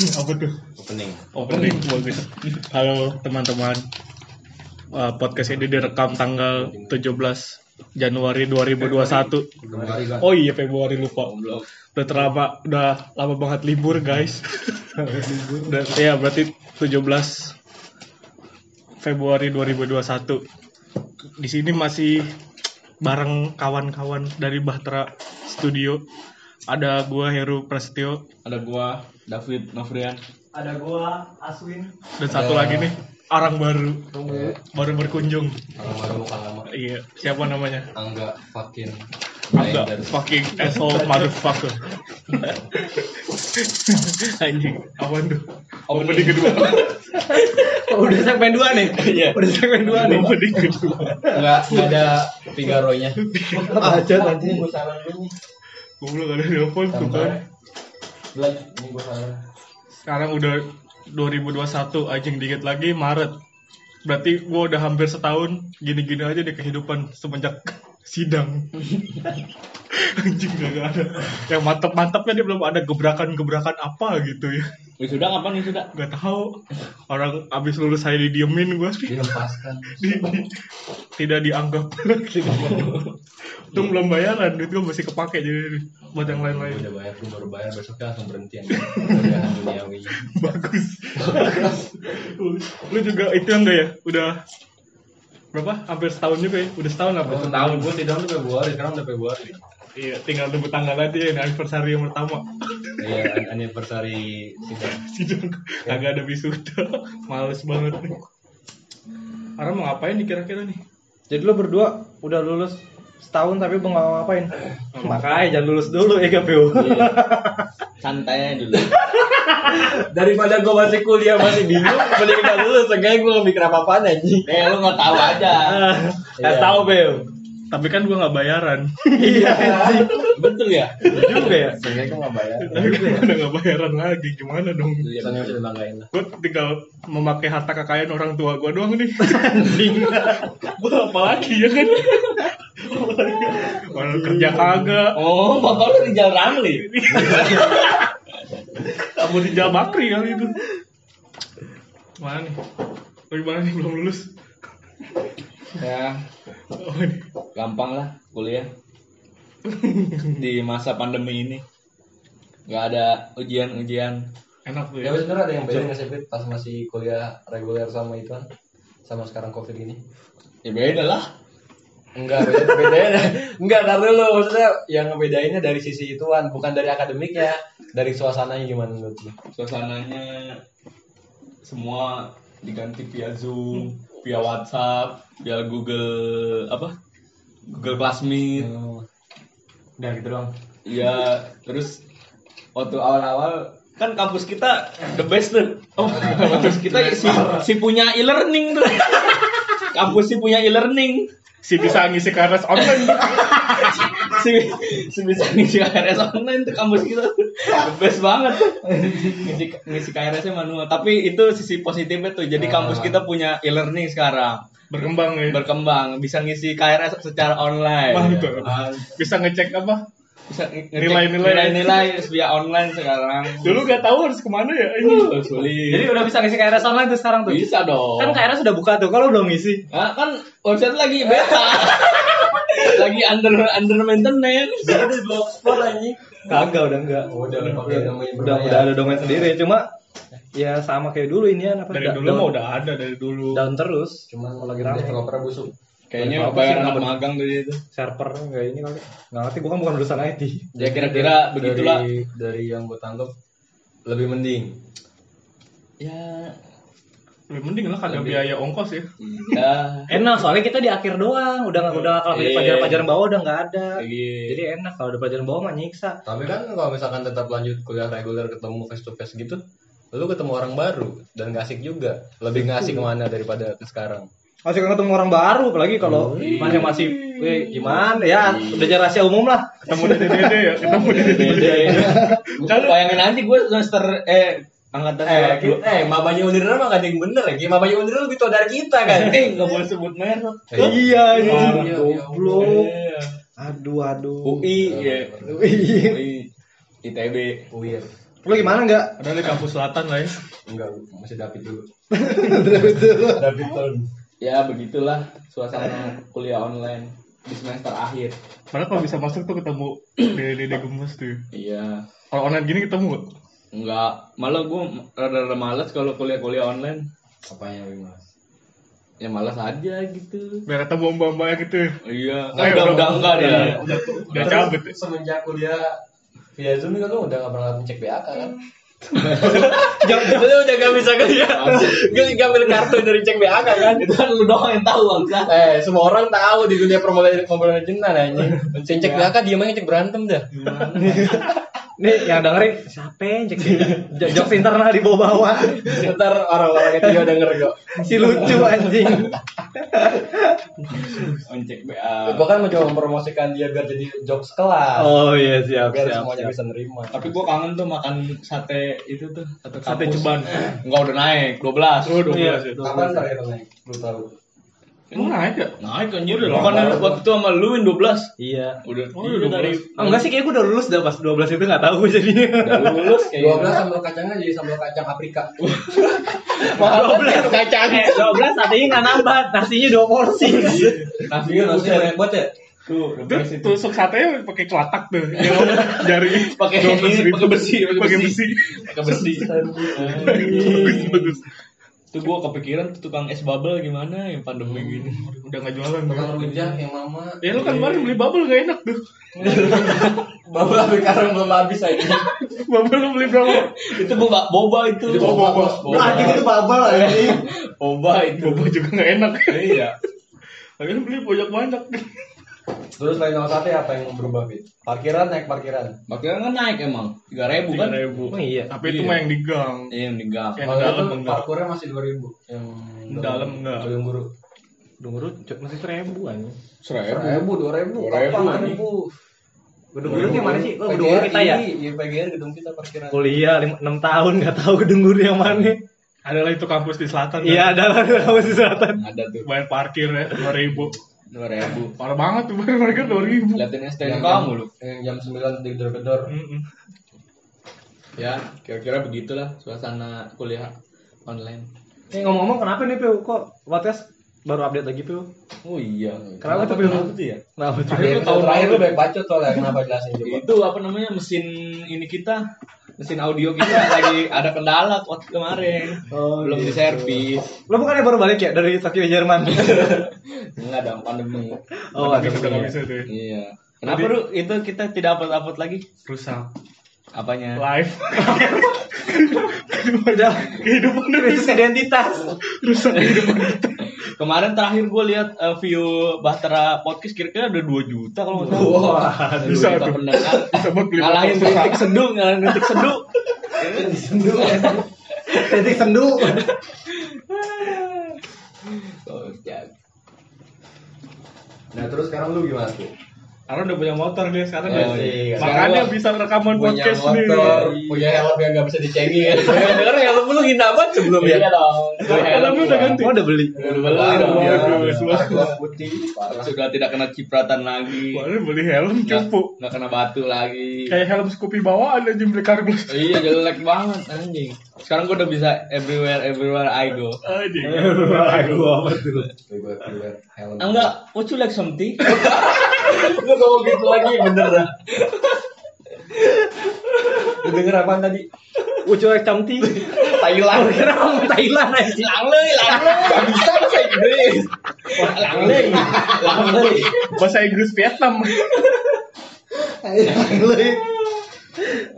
Apa tuh? Opening. Opening bagus. Halo teman-teman. Uh, podcast ini direkam tanggal 17 Januari 2021. Februari kan. Oh iya Februari lupa. Udah terlama, udah lama banget libur guys. udah, ya berarti 17 Februari 2021. Di sini masih bareng kawan-kawan dari Bahtera Studio. Ada gua Heru Prasetyo Ada gua David Novrian. Ada gua Aswin. dan satu lagi nih orang baru baru berkunjung. Orang baru muka lama. Iya, siapa namanya? Angga fucking Angga fucking asshole motherfucker. Anjing, awan tuh? Opening kedua. Oh, udah segmen 2 nih. Iya. Udah segmen 2 nih. Opening kedua. Enggak ada Figaro-nya. Aja nanti. Gua salah dulu nih. Goblok ada telepon tuh kan. Belum, ini gua salah. Sekarang udah 2021 anjing dikit lagi Maret. Berarti gua udah hampir setahun gini-gini aja di kehidupan semenjak sidang. anjing gak ada. Yang mantep-mantepnya dia belum ada gebrakan-gebrakan apa gitu ya. Wisuda kapan wisuda? Gak tahu orang abis lulus saya didiemin gue sih Dilepaskan. Di- di- tidak dianggap itu belum bayaran duit gue masih kepake jadi buat yang lain-lain. udah bayar, gua baru bayar besoknya langsung berhenti ya. Udah duniawi. bagus. Lu juga itu enggak ya? Udah berapa? Hampir setahun juga ya? Udah setahun apa? Tahun gua sidang tuh Februari, sekarang udah Februari. iya tinggal tunggu tanggal aja ya ini anniversary yang pertama. Iya, an- anniversary sidang. sidang. Kagak ada wisuda males banget nih. Ara mau ngapain nih kira-kira nih? Jadi lu berdua udah lulus setahun tapi belum ngapa-ngapain. Makanya jangan lulus dulu ya KPU. Santai aja dulu. Daripada gua masih kuliah masih bingung, mending kita lulus, seenggaknya gua gak mikir apa-apaan anjing. Eh, lu gak tahu aja. Kasih tahu Bel. Tapi kan gue nggak bayaran Iya. Betul ya? Juga ya. Seenggaknya gua gak bayar. tapi kan gua udah nggak bayaran lagi gimana dong Iya, kan dibanggain lah. gue tinggal memakai harta kekayaan orang tua gue doang nih gue apa lagi ya kan Orang kerja kagak Oh, bapak lu di Jalan Ramli. kamu di Jalan Bakri kali itu mana nih Lu gimana nih belum lulus Ya, gampang lah kuliah. Di masa pandemi ini. Gak ada ujian-ujian. enak tuh Ya ya bener ada yang beda nggak sih pas masih kuliah reguler sama itu kan sama sekarang covid ini Ya beda lah. enggak beda bedanya enggak karena lu maksudnya yang ngebedainnya dari sisi ituan bukan dari akademiknya dari suasananya gimana menurut lu Suasananya semua diganti via Zoom, via WhatsApp, via Google apa? Google Classmeet. udah gitu doang Ya, terus waktu awal-awal kan kampus kita the best tuh. Oh, kampus kita si, si punya e-learning tuh. kampus si punya e-learning. si bisa ngisi KRS online Si, si bisa ngisi KRS online tuh kampus kita. The best banget. Ngisi, ngisi KRS-nya manual. Tapi itu sisi positifnya tuh. Jadi kampus kita punya e-learning sekarang. berkembang ya Berkembang, bisa ngisi KRS secara online. Mantap. Ah, bisa ngecek apa bisa Nilai-nilai. nilai-nilai via online sekarang. dulu gak tahu harus ke mana ya ini Uh, sulit. Jadi udah bisa ngisi KRS online tuh sekarang tuh. bisa dong. Kan KRS sudah buka tuh, kalau belum ngisi. Nah, kan website lagi beta. lagi under under maintenance. jadi blogspot anjing Kagak udah enggak. Oh, udah pakai namanya udah berbayar. udah ada domain sendiri cuma ya sama kayak dulu ini apa dari da- dulu mah udah ada dari dulu down terus cuman Kalau lagi lagi rame. developer busuk Kayaknya bayar yang anak ber- magang tuh itu. server nggak ini kali nggak ngerti gua kan bukan urusan IT Ya kira-kira begitulah. dari, dari yang gue tangkap lebih mending Ya, lebih mending lah kagak Lebih. biaya ongkos ya ya. enak soalnya kita di akhir doang udah nggak udah kalau Iya. pelajaran-pelajaran bawah udah nggak ada Lagi. jadi enak kalau ada pelajaran bawah mah nyiksa Tapi kan kalau misalkan tetap lanjut kuliah reguler ketemu face to face gitu, lu ketemu orang baru dan gak asik juga. Lebih gak asik ke mana daripada ke sekarang. Masih ketemu orang baru apalagi kalau masih masih eh, gimana ya udah jadi rahasia umum lah ketemu dede dede ya ketemu dede dede Kan bayangin aja gue semester eh angkatan Eh, kita, eh, mabanya Unirel mah gak ada yang bener ya. Kayak Mabanya Unirel lebih tua dari kita kan. Eh, nggak boleh sebut merek. iya ini iya, goblok Iya. aduh aduh UI, ya. Iya. UI, ITB. Weird. Lu gimana enggak? Ada di kampus selatan lah ya. Enggak, masih David dulu. Betul. David turn. Ya begitulah suasana kuliah online di semester akhir. Padahal kalau bisa masuk tuh ketemu dede-dede gemes tuh. Iya. Kalau online gini ketemu gak? Enggak, malah gue rada-rada males kalau kuliah-kuliah online. Apanya Wing Mas? Ya malas aja gitu. Biar ketemu mbak-mbak gitu. Iya, Ayo, udah udah enggak dia. Udah, udah cabut. Semenjak kuliah via Zoom kan lu udah gak pernah ngecek BAK kan? Jangan lu udah gak bisa kerja. Gue ngambil kartu dari cek BAK kan. Itu kan lu doang yang tahu bangsa. Eh, semua orang tahu di dunia Mobile Mobile Legends anjing. Cek cek BAK dia main cek berantem dah. Nih yang dengerin siapa yang cek J- jokes internal di bawah-bawah. Ntar orang-orang itu juga denger kok. Si lucu anjing. Cek BA. Gua kan mencoba mempromosikan dia biar jadi jokes kelas. Oh iya siap biar siap. semuanya siap. bisa nerima. Tapi gue kangen tuh makan sate itu tuh sate, Sate ceban. Enggak udah naik 12. Oh, 12 Iya. ya. Kapan terakhir naik? Lu tahu? Emang naik ya? Naik anjir udah makan waktu itu sama lu Win 12. Iya. Udah Oh, iya, udah dari Oh, enggak sih kayak gue udah lulus dah pas 12 itu enggak tahu gue jadinya. udah lulus kayak 12 sambal kacangnya jadi sambal kacang Afrika. 12 kacang. Eh, 12 tadinya enggak nambah, nasinya dua porsi. Nasinya nasinya banyak banget ya? tuh itu. tusuk satenya pakai kelatak tuh. Yang jari Pakai 12 ini, ribu. pakai besi, pakai pakai besi. besi. Pakai besi. bagus bagus. Tuh gua kepikiran tuh tukang es bubble gimana yang pandemi gini. Udah nggak jualan. Tukang rujak yang mama. Ya lu kan kemarin beli bubble gak enak tuh. Bapak sampai sekarang belum habis aja. Bubble lu beli berapa? itu boba boba itu. Itu boba, bos. Anjing itu babal anjing. Boba itu. Boba juga gak enak. Iya. Tapi lu beli banyak banyak. Terus lain sama sate apa yang berubah, Fit? Parkiran naik parkiran. Makanya kan naik emang. 3000 kan? ribu. Oh iya. Tapi itu Iya. mah yang di gang. Iya yang di gang. Yang Kalau dalam itu enggak. parkurnya masih 2000 yang Dalam enggak. Gedung guru. Dulu masih seribu anjing. Seribu, dua ribu, Seribu, kapan anjing. ribu? Gedung guru yang mana sih? Oh, gedung guru kita ya? Iya, PGR gedung kita parkiran. Kuliah 6 tahun enggak tahu gedung guru yang mana. Adalah itu kampus di selatan. Iya, ada lah kamu di selatan. Ada tuh. Bayar parkir ya, 2000. 2000. Parah banget tuh bayar parkir 2000. Liatin Yang kamu lu. Yang jam 9 digedor-gedor. Mm-mm. Ya, kira-kira begitulah suasana kuliah online. Eh ngomong-ngomong kenapa nih Piu? Kok podcast baru update lagi Piu? Oh iya. Kenapa tuh, Bil? Kenapa tuh ya? Kenapa tuh? Terakhir Tahun terakhir lu banyak bacot soalnya kenapa jelasin. Itu apa namanya mesin ini kita mesin audio kita lagi ada kendala waktu kemarin. Oh, Belum diservis. Lo bukannya baru balik ya dari Tokyo Jerman? Enggak dong pandemi. oh, ada bisa tuh. ya. Iya. Kenapa lu itu kita tidak upload-upload lagi? Rusak. Apanya? Live. Udah Kehidupan krisis identitas. rusak kehidupan. Kemarin terakhir gue lihat eh, view Bahtera podcast kira-kira ada 2 juta kalau nggak salah. Wah, Ada 2 bisa juta tuh. pendengar. Bisa buat beli Ngalahin titik seduh, ngalahin titik seduh. sendu. Titik sendu. Kocak. Nah, terus sekarang lu gimana tuh? Karena udah punya motor dia sekarang Oh, ya. iya. Makanya Sekarang bisa rekaman Punya podcast nih. motor, punya helm yang gak bisa dicengin. Dengar helm lu hina banget sebelumnya. Iya dong. Helmnya udah ganti. Oh, udah beli. Udah beli Baru. Bagus. Warna putih. Sudah tidak kena cipratan lagi. Kemarin beli helm cupu. nggak kena batu lagi. Kayak helm Scoopy bawaan aja beli karbus. Iya jelek banget anjing. Sekarang gue udah bisa everywhere everywhere I go. Anjing. Aduh, apa tuh? Ribet-ribet helm. Enggak, would you like something? Lu ngomong gitu lagi bener dah. Lu denger apaan tadi? Ucuek camti. Thailand. Kira ngomong Thailand aja. Lang leuy, lang leuy. Gak bisa bahasa Inggris. Lang leuy. Lang leuy. Bahasa Inggris Vietnam.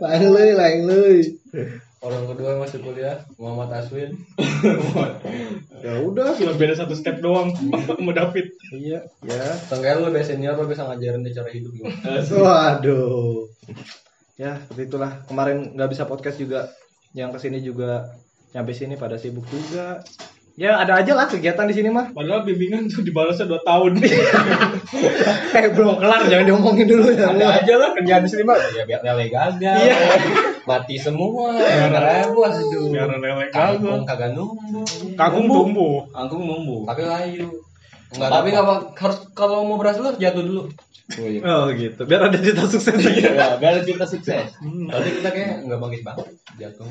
Leuy, lain leuy. Orang kedua yang masih kuliah, Muhammad Aswin. Ya udah. Cuma beda satu step doang sama David. Iya, ya. Seenggaknya lu lebih senior, lu bisa ngajarin dia cara hidup gimana. Waduh. Ya, seperti itulah. Kemarin nggak bisa podcast juga. Yang ke sini juga nyampe sini pada sibuk juga. Ya ada aja lah kegiatan di sini mah. Padahal bimbingan tuh dibalasnya 2 tahun. Eh belum kelar, jangan diomongin dulu ya. Ada aja lah kerjaan di sini mah. Ya biar gagal. Iya. Mati semua. Ribu aduh. Biar lele gagal. kagak numbuh. Kagum tumbuh. Angkung numbuh. Tapi layu. Enggak, tapi nggak apa- harus kalau mau berhasil harus jatuh dulu. Oh, iya. Oh gitu. Biar ada cerita sukses lagi. Ya, biar kita sukses. Tapi kita kayak nggak bangkit banget jatuh.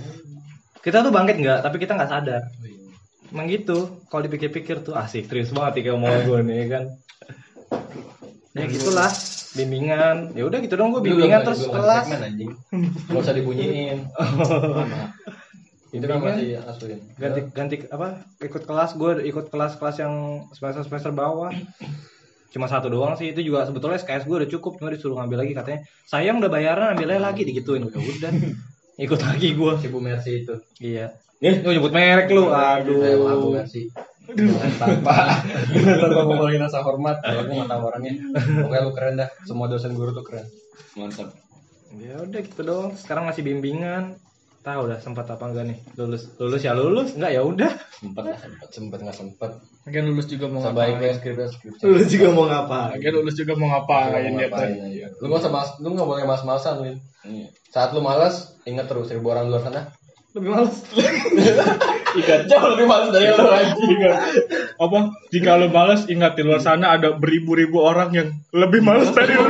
kita tuh bangkit nggak, tapi kita nggak sadar. Emang gitu. Kalau dipikir-pikir tuh asik, serius banget kayak omongan gue nih kan. Ya gitulah, bimbingan. Ya udah gitu dong gue bimbingan terus kelas. segmen, anjing. Gak usah dibunyiin. Itu kan masih asuhin. ganti ganti apa ikut kelas. Gue ikut kelas-kelas yang semester semester bawah. Cuma satu doang sih itu juga sebetulnya SKS gue udah cukup. Cuma disuruh ngambil lagi katanya sayang udah bayaran ambilnya lagi. Digituin. Ya udah. Ikut lagi gue Si Bu Mercy itu. iya. Eh lu nyebut merek lu. Eh, maaf Bu aduh. Tanpa tanpa ngomongin rasa hormat, kalau aku nggak tahu orangnya. Pokoknya lu keren dah. Semua dosen guru tuh keren. Mantap. ya udah gitu dong sekarang masih bimbingan tahu udah sempat apa enggak nih lulus lulus ya lulus enggak ya udah Sempet lah, sempet, sempet nggak sempet. Lagian lulus juga mau Sebaiknya ngapain. skripnya skripsi. lulus juga mau ngapain Lagian lulus juga mau ngapain dia aja. Lu nggak usah mas, lu nggak boleh mas-masan, Win. Iya. Saat lu malas, ingat terus seribu orang luar sana. lebih males Ikan jauh lebih males dari lo anjing. Ingat. Apa? Jika lo males, ingat di luar sana ada beribu-ribu orang yang lebih males dari lo.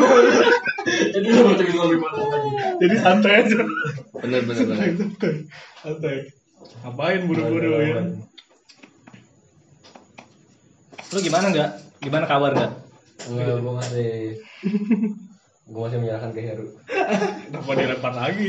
Jadi lu bisa lebih malas lagi. Jadi santai aja. Bener bener bener. Santai. Santai. Ngapain buru-buru ya? lu gimana enggak gimana kabar enggak Enggak, gua masih gua masih menyerahkan ke Heru. Kenapa dilempar lagi?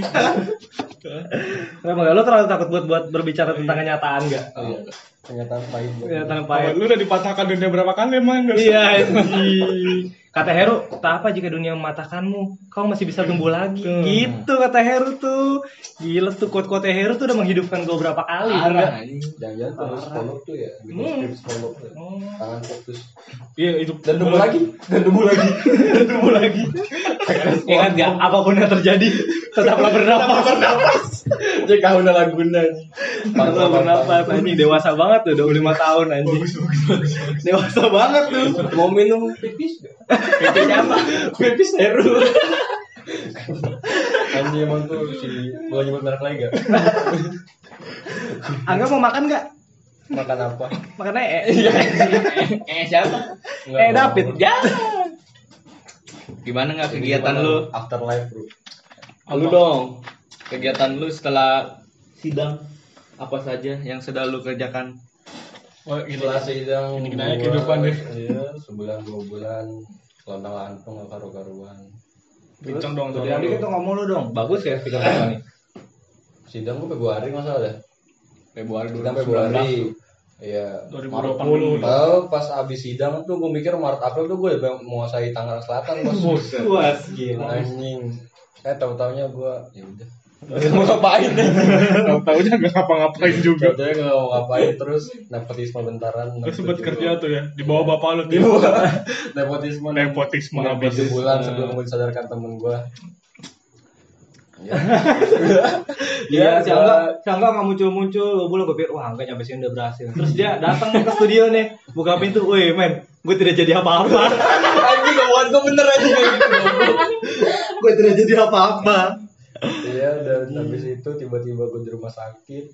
Kenapa enggak? Lo terlalu takut buat buat berbicara tentang kenyataan enggak? Oh, iya. Kenyataan pahit. buat Kenyataan Oh, pahit. lu udah dipatahkan dunia berapa kali emang? Iya, anjing. Kata Heru, tak apa jika dunia mematahkanmu, kau masih bisa tumbuh lagi. Hmm. Gitu kata Heru tuh. Gila tuh quote-quote Heru tuh udah menghidupkan gue berapa kali. Parah. Jangan-jangan terus follow tuh ya, bikin Hmm. follow tuh. ya. Oh. Tangan fokus. Iya itu. Dan tumbuh lagi, dan tumbuh lagi. Dan tumbuh lagi. Ingat gak, apa pun yang terjadi, tetaplah bernapas. Jika udah laguna. Tetaplah bernapas, anjing. Dewasa banget tuh, 25 tahun anjing. Dewasa banget tuh. Mau minum pipis gak? Pipis apa? Pipis Heru. Anjing emang tuh si boleh nyebut merek lagi gak? Angga mau makan gak? Makan apa? Makan ee. Eh siapa? Enggak, Eh mau. David, ya. Gimana nggak Ini kegiatan gimana? lu? Afterlife bro. Lu dong. Kegiatan lu setelah sidang apa saja yang sudah lu kerjakan? Oh, gini. Setelah sidang aja gua- kehidupan deh. Iya, sebulan dua bulan lontang lantung gak karu-karuan. Bincang dong tuh. Yang dikit tuh ngomong lu dong. Bagus ya speaker kita nih. Sidang gua Februari masa dah. Februari Sidang 2019. Februari. Iya. 2080. Tahu pas abis sidang tuh gue mikir Maret April tuh gue udah menguasai Tangerang Selatan bos. Puas gila. Anjing. Eh tahu taunya gue ya udah. Mau ngapain nih? Tahu-taunya nggak ngapa-ngapain juga. Tahu taunya nggak ngapain terus nepotisme bentaran. Lu sempet kerja tuh ya di bawah bapak lu Di tuh. bawah nepotisme. Nepotisme Habis sebulan sebelum gue disadarkan temen gue. Iya, si gua- Angga, si Angga nggak muncul-muncul, gue bilang gue pikir, wah Angga nyampe sini udah berhasil. Terus dia datang ke studio nih, buka pintu, woi men, gue tidak jadi apa-apa. Anjing gue bener aja gue tidak jadi apa-apa. Iya dan habis itu tiba-tiba gue di rumah sakit.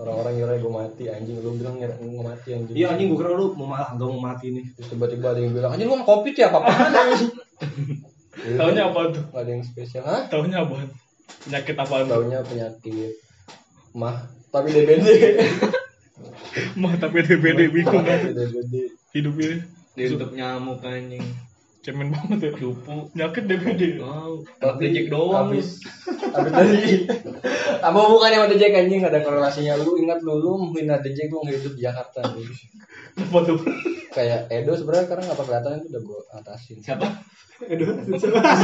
Orang-orang ngira gue mati anjing lu bilang ngira gue mati anjing. Iya anjing gue kira lu mau malah Angga mau mati nih. Terus tiba-tiba ada yang bilang anjing lu mah covid ya. Iya, Taunya apa tuh? Nggak ada yang spesial. Hah? Taunya apa? Penyakit apa tuh? Taunya penyakit mah tapi DBD. Mah tapi DBD bingung kan DBD. hidup ini. Ditutup nyamuk anjing. Cemen banget ya. Cupu. Penyakit DBD. Wow. Tapi Reject doang. lu. Habis habis dari apa bukannya sama Dejek anjing ada korelasinya lu ingat lu lu menghina Dejek lu nggak hidup di Jakarta anjing. Apa tuh? kayak Edo sebenarnya sekarang nggak apa kelihatan itu udah gue atasin Siapa? Aduh,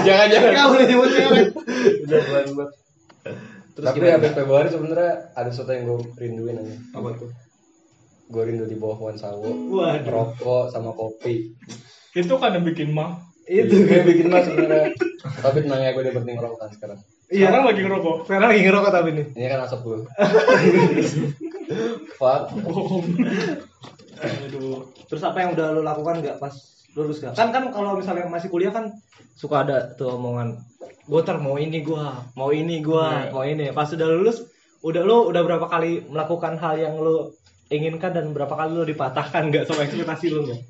jangan jangan Kamu udah nyebut udah bulan buat Terus tapi habis Februari sebenarnya ada sesuatu yang gue rinduin aja Apa tuh? gue rindu di bawah pohon sawo rokok sama kopi Itu kan yang bikin mah. itu yang bikin mas sebenarnya tapi tenang ya gue udah berhenti ngerokok kan sekarang Iya. Sekarang lagi ngerokok. Sekarang lagi ngerokok tapi nih. ini kan asap gue fuck Bohong. Aduh. Terus apa yang udah lo lakukan nggak pas lulus nggak? Kan kan kalau misalnya masih kuliah kan suka ada tuh omongan gue ntar mau ini gua, mau ini gua, Iya. mau ini. Pas udah lulus, udah lo udah berapa kali melakukan hal yang lo inginkan dan berapa kali lo dipatahkan nggak sama ekspektasi lo nggak?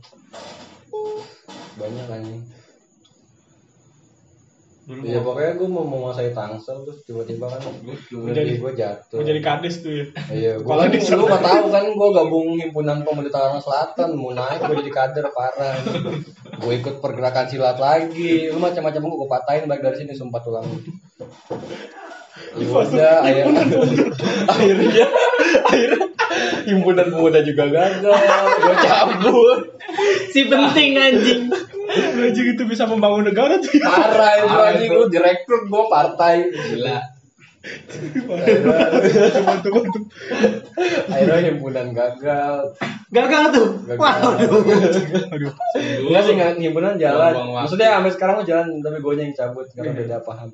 Banyak anjing Dulu mau, pokoknya gue mau menguasai tangsel terus tiba-tiba kan jadi- gue jatuh. mau jadi kades tuh ya. Iya, gue kan desa. lu gak tahu kan gue gabung himpunan pemuda Tangerang Selatan mau naik gue jadi kader parah. gue ikut pergerakan silat lagi, lu macam-macam gue patahin balik dari sini sumpah tulang. Ya udah, akhirnya, akhirnya, akhirnya himpunan pemuda juga gagal, gue cabut. Si penting anjing. Anjing itu bisa membangun negara tuh. Parah itu anjing itu. lu direkrut gue partai. Gila. Akhirnya, himpunan gagal. Gagal tuh. Gagal. Waduh. Aduh. Enggak sih nggak himpunan jalan. Maksudnya sampai sekarang mah jalan tapi gue yang cabut karena beda paham.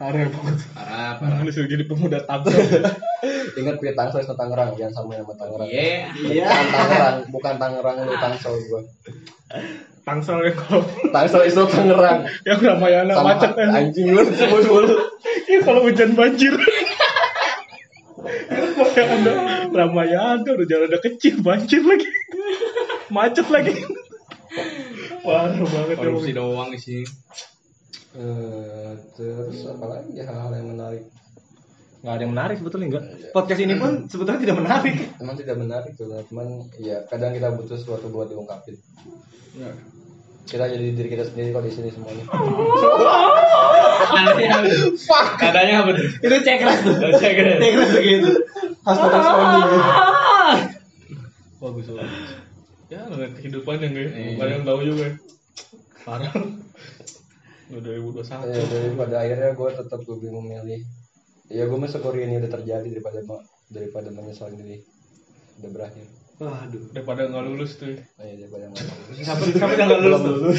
Parah banget. Parah, parah. Parah lu suruh jadi pemuda tangsel. Ingat pilih Tangsel sama Tangerang, jangan sama sama Tangerang. Iya. Bukan Tangerang, bukan Tangerang lu Tangsel gue. Tangsel yang kalau Tangsel itu Tangerang. yang Ramayana Sama macet kan. anjing lu sebut dulu. Iya kalau hujan banjir. Ramayana, Ramayana udah jalan udah kecil banjir lagi. Macet lagi. Parah banget Korupsi doang sih. Eh, terus apa lagi ya hal-hal yang menarik? Nggak ada yang menarik sebetulnya enggak. Podcast ini pun sebetulnya tidak menarik. Emang tidak menarik tuh, cuman ya kadang kita butuh sesuatu buat diungkapin. Kita jadi diri kita sendiri kok di sini semuanya. Apa tuh? Nadanya apa tuh? Itu cek keras tuh. Cek keras begitu. Hashtag Sony gitu. Bagus bagus. Ya, ngeliat kehidupan yang gue, Iya. ada yang tahu juga. Parah. Udah 2021. Ya, jadi pada akhirnya gue tetap lebih memilih. Ya gue mensyukuri ini udah terjadi daripada daripada menyesal ini udah berakhir. Waduh. Daripada nggak lulus tuh. Oh, iya, daripada nggak lulus. Sampai sampai yang nggak lulus nggak lulus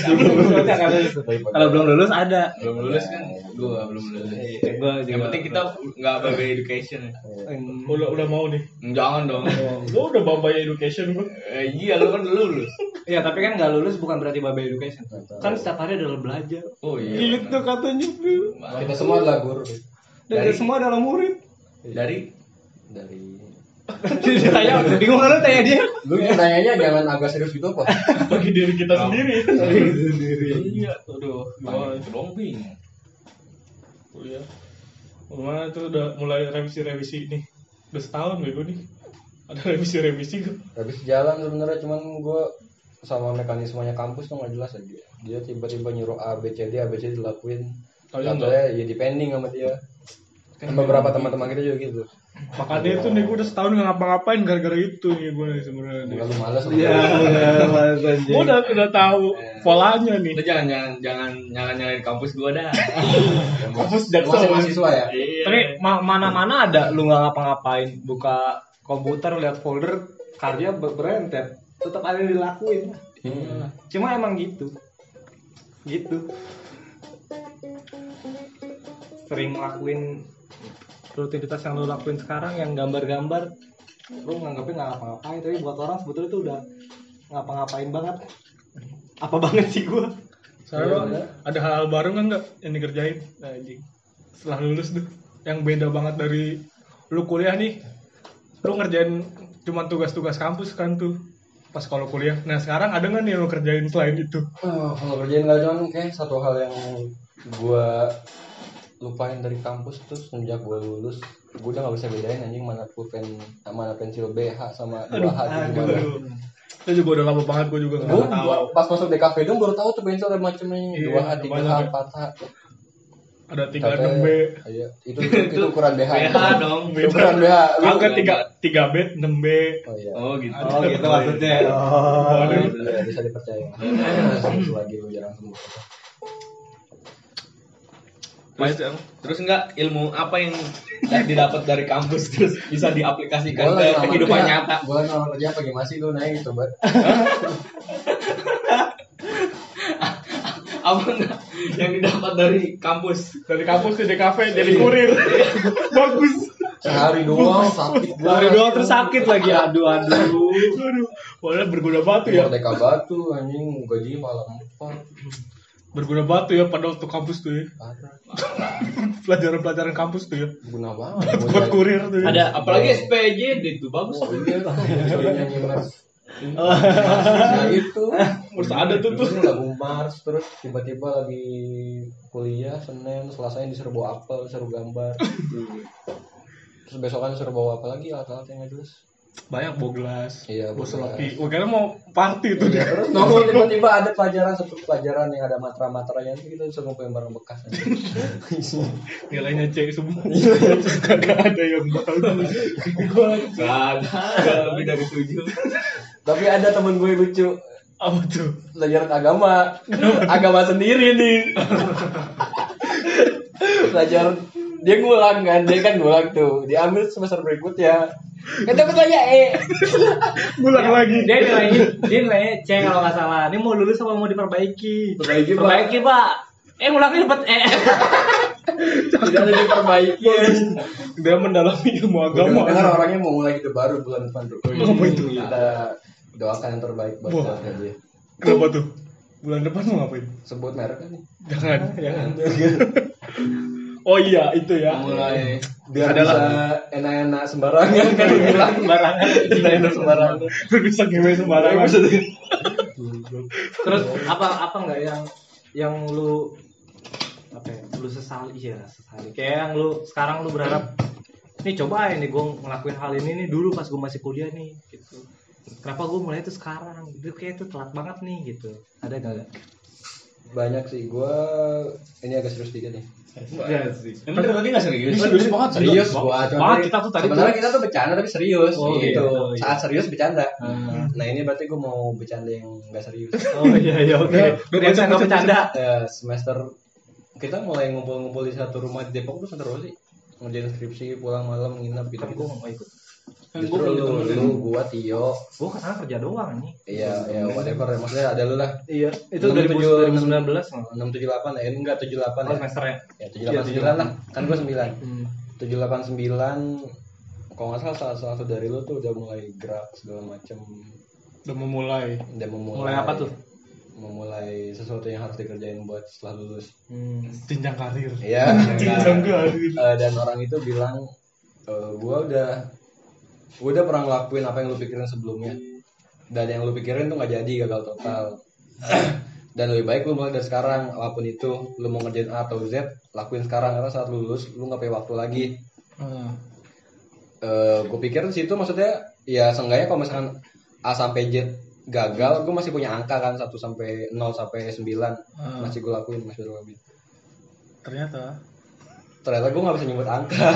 Kalau belum lulus ada. Belum lulus kan? Gua belum lulus. Eh, gua juga. Yang penting kita nggak babay education ya. Hmm. Udah udah mau nih. Jangan dong. Gue udah babay education gue. Eh, iya lu kan lulus. Iya, tapi kan nggak lulus bukan berarti babai education. Kan setiap hari adalah belajar. Oh iya. Gitu katanya. kita semua adalah guru Dan Dari- semua adalah murid. Dari dari Tanya, bingung kan lu tanya dia. lu nanyanya jangan agak serius gitu apa Bagi diri kita Oh. sendiri. Iya. Aduh, gimana itu dong bing. kuliah. Gimana tuh udah mulai revisi-revisi nih. Udah setahun gue nih. Ada revisi-revisi gue. habis jalan sebenarnya cuman gue sama mekanismenya kampus tuh nggak jelas aja dia tiba-tiba nyuruh A B C D A B C D dilakuin katanya ya depending sama dia kan beberapa teman-teman kita juga gitu Makanya itu nih gue udah setahun gak ngapa-ngapain gara-gara itu nih gue nih sebenarnya. nih. bukan lu males Iya, mas anjing. Gue udah udah tahu polanya nih. Lu jangan jangan jangan nyalain nyalain kampus gua dah. Kampus masih jaksel. mahasiswa ya Iya. Tapi ma- mana-mana ada lu nggak ngapa-ngapain, buka komputer lihat folder karya ber- berentet, tetap ada yang dilakuin. Hmm. Cuma emang gitu. Gitu. Sering ngelakuin rutinitas yang lu lakuin sekarang yang gambar-gambar lu nganggapnya nggak ngapa-ngapain tapi buat orang sebetulnya itu udah ngapa-ngapain banget apa banget sih gua Soalnya ada hal-hal baru kan nggak yang dikerjain? Nah, anjing. Setelah lulus tuh, yang beda banget dari lu kuliah nih, lu ngerjain cuma tugas-tugas kampus kan tuh pas kalau kuliah. Nah sekarang ada nggak nih yang lu kerjain selain itu? Oh, kalau kerjain nggak cuman kayak satu hal yang gua lupain dari kampus tuh semenjak gua lulus gua udah nggak bisa bedain anjing mana pulpen mana pensil BH sama 2H itu gimana Itu juga udah lama banget gue juga Gua nggak tahu. gua pas masuk DKV dong baru tahu tuh pensil ada macamnya Iya, 2H, 3H, banyak ya. 4H. Ada tiga enam B, Iya, itu itu, itu ukuran BH. BH dong. Itu ukuran BH. Angka tiga tiga B, enam B. Oh iya. Oh gitu. oh gitu maksudnya oh Iya, bisa dipercaya. Selagi lu jarang sembuh. Terus, terus enggak ilmu apa yang didapat dari kampus terus bisa diaplikasikan ke kehidupan ngelamar nyata. lagi ngelamar kerja apa gimana sih lu gitu, Bat? Apa enggak yang didapat dari kampus? Dari kampus ke DKV jadi kurir. Bagus. Sehari doang sakit gua. Hari doang terus sakit lagi aduh aduh Aduh, padahal berguna batu ya. Merdeka Batu anjing gaji malah empat. Berguna banget tuh ya pada waktu kampus tuh ya. Pelajaran-pelajaran kampus tuh ya. Guna banget. Buat kurir tuh ya. Ada Apalagi SPJD itu bagus. Oh iya. Nah itu. Harus ada tuh tuh. Lagu Mars terus tiba-tiba lagi kuliah Senin Selasanya bawa apel, disuruh gambar. Terus besokan bawa apa lagi alat-alat yang nggak jelas. Banyak bawa gelas. Iya, seloki. Gua kira mau party tuh dia. Terus nongol tiba-tiba ada pelajaran satu pelajaran yang ada matra-matranya itu kita bisa ngumpulin barang bekas. Nilainya C semua. Kagak ada yang bagus. Kagak lebih dari tujuh. Tapi ada temen gue lucu Apa tuh? pelajaran agama agama sendiri nih pelajaran dia ngulang kan dia kan ngulang tuh diambil semester berikutnya kita tanya eh Ngulang lagi. Dia nilainya, dia nilainya C kalau nggak salah. Ini mau lulus apa mau diperbaiki? Perbaiki, Pak. Perbaiki, Pak. Eh, ngulangnya dapat E. tidak ada diperbaiki Dia mendalami ilmu agama. dengar orangnya mau mulai hidup baru bulan depan tuh Apa itu? kita doakan yang terbaik buat Wah. keluarga dia Kenapa tuh? Bulan depan mau ngapain? sebut merek kan nih Jangan, jangan. Oh iya, itu ya. Mulai biar Adalah- bisa enak-enak sembarangan. Kan bilang Sembarangan. enak-enak sembarangan. bisa ngewe sembarangan. Terus apa apa nggak yang yang lu apa ya, lu sesali? Ya sesali. Kayak yang lu sekarang lu berharap nih coba ya nih gue ngelakuin hal ini nih dulu pas gue masih kuliah nih gitu. Kenapa gue mulai itu sekarang? Itu kayak itu telat banget nih gitu. Ada nggak? Banyak sih. Gua ini agak serius dikit nih Iya sih. Emang tadi nggak serius? Serius banget serius Banget kita tuh tadi sebenarnya kita tuh bercanda tapi serius Oh, gitu. gitu, iya. saat serius bercanda. Hmm. nah ini berarti gua mau bercanda yang nggak serius. Oh iya iya oke. Nggak bercanda? Eh, semester kita mulai ngumpul-ngumpul di satu rumah di Depok tuh semester berapa sih. Ngerjain skripsi pulang malam nginep gitu tapi gue mau ikut Kan justru gua lu, belum lu gua Tio gue ke sana kerja doang nih iya ya whatever maksudnya ada lu lah iya itu tujuh, 2019 malah. enam tujuh delapan ya enggak tujuh delapan oh ya semesternya ya tujuh delapan sembilan lah kan gua sembilan hmm. tujuh delapan sembilan kalau nggak salah salah satu dari lu tuh udah mulai gerak segala macem Udah memulai. udah memulai mulai apa tuh memulai sesuatu yang harus dikerjain buat setelah lulus hmm. Jenjang karir. Iya. Jenjang karir. Eh, dan orang itu bilang eh, gua udah gua udah pernah ngelakuin apa yang lu pikirin sebelumnya dan yang lu pikirin tuh nggak jadi gagal total dan lebih baik lu mulai dari sekarang apa pun itu lu mau ngerjain A atau Z lakuin sekarang karena saat lulus lu nggak punya waktu lagi Ah. eh gue pikir di situ maksudnya ya seenggaknya kalau misalkan A sampai Z gagal gue masih punya angka kan 1 sampai 0 sampai 9 Ah. masih gue lakuin masih gue lakuin Ternyata. Ternyata gue gak bisa nyebut angka.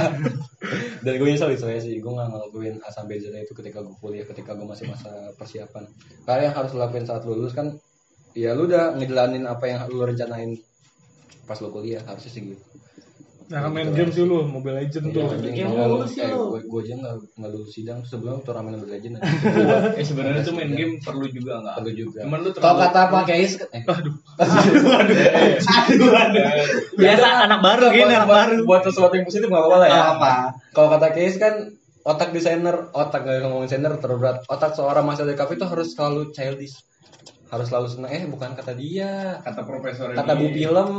Dan gue nyesel itu ya sih gue gak ngelakuin A sampai Z itu ketika gue kuliah ketika gue masih masa persiapan. Karena yang harus lakuin saat lulus kan ya lu udah ngejalanin apa yang lu rencanain pas lu kuliah harusnya sih gitu Jangan main game sih lu, Mobile Legend tuh. Yang lu lulus ya lu. gue, gue aja gak, gak lulus sidang sebelum turnamen Mobile Legend. Eh sebenarnya tuh main game perlu juga nggak? Perlu juga. Cuman lu Kalau terlalu kata Pak Keis, eh, biasa anak baru gini anak baru buat sesuatu yang positif gak apa-apa lah ya. Nggak apa. Kalau kata Keis kan otak desainer, otak gak ngomongin desainer terlalu berat. Otak seorang mahasiswa di kafe itu harus selalu childish. Harus selalu senang. Eh bukan kata dia. kata profesor Kata bu film.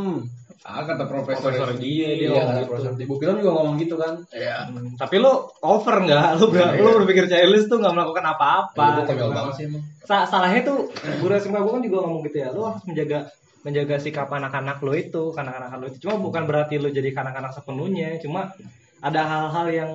Ah kata profesor dia dia Iya, ngomong kata gitu. profesor. Di bu film juga ngomong gitu kan. Iya. Hmm, tapi lu over nggak lu ber lu berpikir childish tuh nggak melakukan Iya, apa-apa gue konyol banget sih emang. Sa- salahnya tuh guru SMA gue kan juga ngomong gitu ya lu harus menjaga menjaga sikap anak-anak lo itu kanak-kanak lo itu cuma bukan berarti lu jadi kanak-kanak sepenuhnya cuma ada hal-hal yang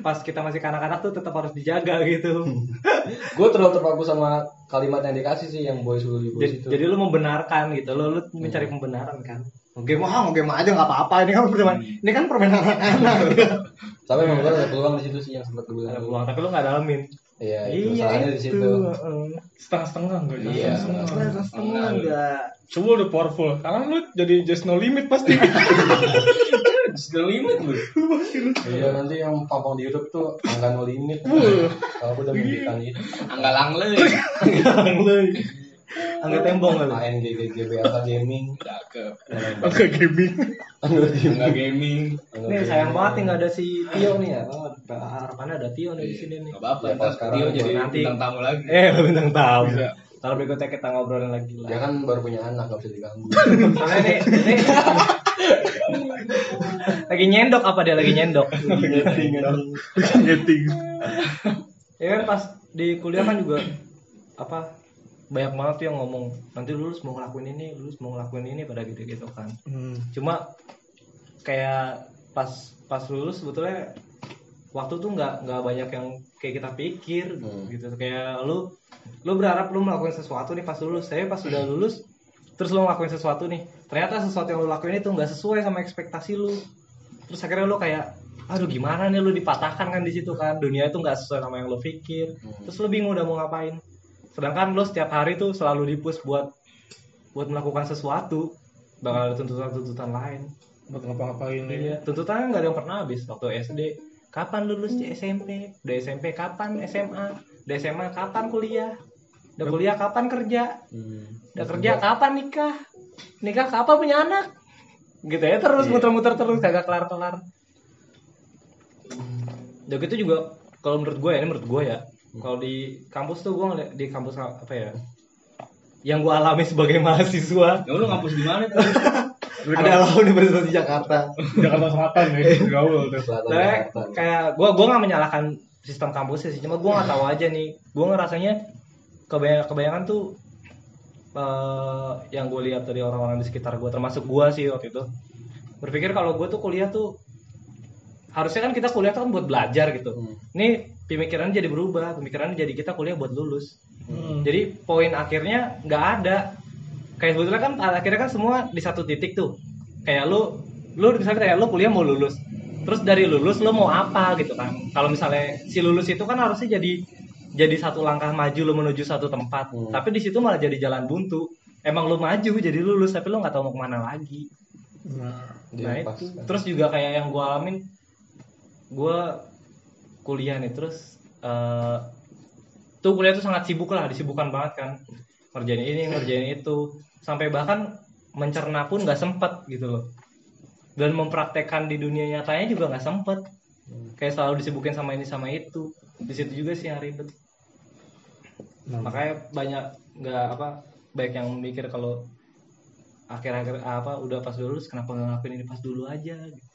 pas kita masih kanak-kanak tuh tetap harus dijaga gitu Gue terlalu terpaku sama kalimat yang dikasih sih yang boys will be boys jadi, itu. jadi lu membenarkan gitu lu lu mencari pembenaran kan game ah mau game aja nggak apa-apa ini kan permainan ini kan permainan anak-anak Tapi memang gue ada peluang di situ sih yang sempat gue bilang. ada peluang tapi lu nggak dalamin Iya, itu masalahnya di situ. heeh. Setengah-setengah enggak ya? Iya. Setengah-setengah. Setengah setengah enggak Coba udah powerful. Sekarang lu jadi just no limit pasti. Sudah limit lu. Iya nanti yang pampang di YouTube tuh angka no limit. Kalau gue udah memberikan itu. Angga langle. Angga tembong kali ANG GGB Alpha Gaming. Cakep. Enggak gaming. Angga gaming. Nih sayang banget nih nggak ada si Tio nih ya. Oh, harapannya ada Tio nih di sini nih. Gak apa-apa. Ya, kalau sekarang Tio jadi nanti- bintang tamu lagi. Eh, bintang tamu. Bisa. Taruh berikutnya kita ngobrolin lagi Dia lah. kan baru punya anak nggak bisa diganggu. Soalnya nih, nih lagi nyendok apa dia lagi nyendok? Ngeting. Ya kan pas di kuliah kan juga apa banyak banget tuh yang ngomong nanti lulus mau ngelakuin ini, lulus mau ngelakuin ini pada gitu-gitu kan. Hmm. Cuma kayak pas pas lulus sebetulnya waktu tuh nggak nggak banyak yang kayak kita pikir Hmm. gitu kayak lu lu berharap lu melakukan sesuatu nih pas lulus saya pas sudah lulus terus lu ngelakuin sesuatu nih ternyata sesuatu yang lu lakuin itu nggak sesuai sama ekspektasi lu terus akhirnya lu kayak aduh gimana nih lu dipatahkan kan di situ kan dunia itu nggak sesuai sama yang lu pikir terus lu bingung udah mau ngapain sedangkan lu setiap hari tuh selalu dipus buat buat melakukan sesuatu bakal ada tuntutan-tuntutan lain Buat ngapa-ngapain ya. Iya, tuntutannya nggak ada yang pernah habis waktu SD. Kapan lulus di SMP? Dari SMP kapan SMA? Dari SMA kapan kuliah? Udah kuliah kapan kerja? Hmm. Udah kerja kapan nikah? Nikah kapan punya anak? Gitu ya terus muter-muter terus kagak kelar-kelar. Udah gitu juga kalau menurut gue ya, ini menurut gue ya. Kalau di kampus tuh gue ngeliat di kampus apa ya? Yang gue alami sebagai mahasiswa Ya lu ngampus di mana tuh? adalah Universitas di Jakarta. Jakarta Selatan ya, gaul tuh. Selatan Jakarta. kayak gue gue nggak menyalahkan sistem kampusnya sih, cuma gue nggak tahu aja nih. Gue ngerasanya kebanyakan kebanyakan tuh eh, yang gue lihat dari orang-orang di sekitar gue, termasuk gue sih waktu itu berpikir kalau gue tuh kuliah tuh harusnya kan kita kuliah tuh kan buat belajar gitu. Hmm. Ini pemikirannya jadi berubah, pemikirannya jadi kita kuliah buat lulus. Hmm. Jadi poin akhirnya nggak ada. Kayak sebetulnya kan akhirnya kan semua di satu titik tuh. Kayak lu lu misalnya kayak lu kuliah mau lulus. Terus dari lulus lu mau apa gitu kan. Kalau misalnya si lulus itu kan harusnya jadi jadi satu langkah maju lu menuju satu tempat. Hmm. Tapi di situ malah jadi jalan buntu. Emang lu maju jadi lulus tapi lu nggak tahu mau ke mana lagi. Nah, Nah pas, itu. kan. Terus juga kayak yang gue alamin, gue kuliah nih terus eh tuh kuliah tuh sangat sibuk lah, disibukkan banget kan, ngerjain ini, ngerjain itu, sampai bahkan mencerna pun nggak sempet gitu loh. Dan mempraktekkan di dunia nyatanya juga nggak sempet. Kayak selalu disibukin sama ini sama itu. Di situ juga sih yang ribet. Makanya banyak nggak apa baik yang mikir kalau akhir-akhir apa udah pas lulus kenapa nggak ngelakuin ini pas dulu aja gitu.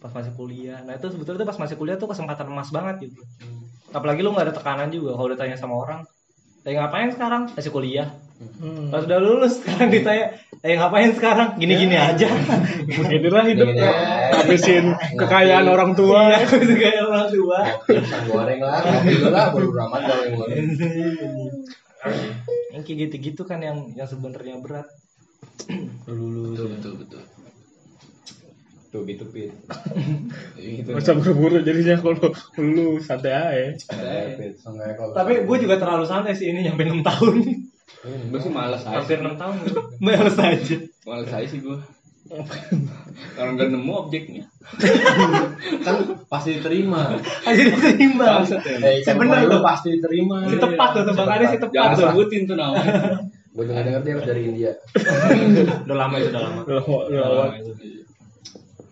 Pas masih kuliah nah itu sebetulnya tuh pas masih kuliah tuh kesempatan emas banget gitu apalagi lu nggak ada tekanan juga kalau udah tanya sama orang eh ngapain sekarang masih kuliah hmm. pas udah lulus sekarang ditanya eh ngapain sekarang gini-gini aja Beginilah hidup ya. aja. Habisin kekayaan orang tua. Iya, kayak orang tua Pisang goreng lah, lah, baru ramat goreng goreng. yang kayak gitu-gitu kan yang yang sebenarnya berat Lulus. Betul, betul, betul. Tuh gitu. Gitu. Usah buru-buru jadinya kalau lu santai aja. Tapi gue juga terlalu santai sih ini nyampe 6 tahun Gue sih males aja. hampir 6 tahun males aja Males aja sih gue. Kalau nggak nemu objeknya. kan pasti diterima. aja diterima. Eh, Sebenernya lu tuh. pasti diterima. si tepat tuh tebakannya si tepat Jangan tuh sebutin tuh namanya. Gue dengar dengar dia harus dari India. udah lama itu udah lama Udah lewat.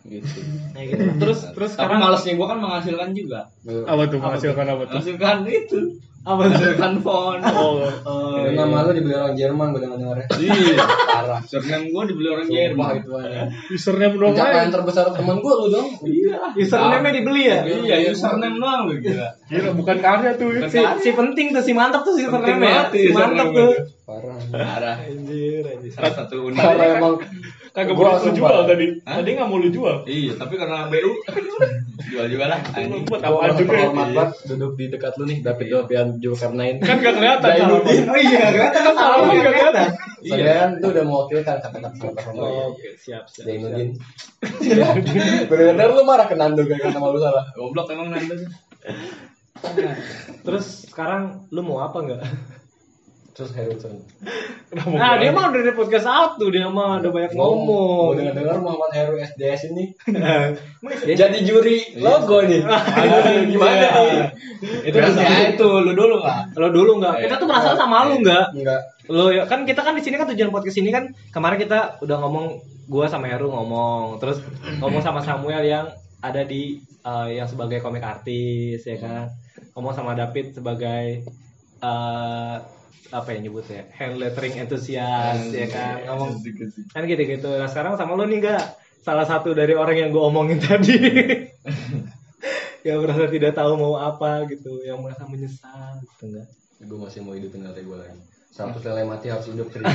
Gitu. ya gitu terus terus Tapi sekarang malesnya gue kan menghasilkan juga. Apa tuh menghasilkan apa tuh? Menghasilkan itu. apa tuh Menghasilkan font. Oh, oh, Itu nama lu dibeli orang Jerman gue dengar dengarnya. Iya. Parah. Surname gue dibeli orang Sumpah Jerman. itu aja. username Pencapaian aja. terbesar teman gue lu dong. Iya. username-nya dibeli ya Iya, username doang lu gila. Gila bukan karya tuh. Bukan si, si penting tuh si mantap tuh si username ya si tuh mantap username tuh. Parah. Parah. anjir anjir Salah satu unit. Parah emang. Kagak boleh lu jual tadi. Hah? Tadi nggak mau lu jual. Iya, tapi karena BU jual juga lah. Lu anjing. buat Gue apaan juga? hormat banget duduk di dekat lu nih David Dopian Zulkarnain. Kan gak kelihatan Zainuddin. salaman. Oh iya, kelihatan kan salaman gak kelihatan. Kan tuh udah mewakilkan kata-kata sama oke siap siap. Zainuddin. Bener-bener lu marah ke Nando kayak kata malu salah. Goblok emang Nanda. terus sekarang lu mau apa nggak Terus Harrison. Kenapa nah dia mah udah di podcast satu dia mah udah banyak ngomong. Gue dengar-dengar Muhammad Heru SDS ini? Jadi juri logo nih. Aduh, gimana nih? Itu kan itu lu dulu lah. lo dulu nggak? Kita tuh merasa sama lu nggak? Enggak. lo ya kan kita kan di sini kan tujuan podcast ini kan kemarin kita udah ngomong gua sama Heru ngomong terus ngomong sama Samuel yang ada di eh, yang sebagai komik artis ya kan? Ngomong sama David sebagai eh apa ya nyebutnya? Hand lettering entusias ya kan? Ngomong. Kan gitu gitu nah sekarang sama lo nih enggak salah satu dari orang yang gue omongin tadi. Yang merasa tidak tahu mau apa gitu yang merasa menyesal gitu enggak gue masih mau hidupin lele gue lagi. Satu lele mati harus hidup seribu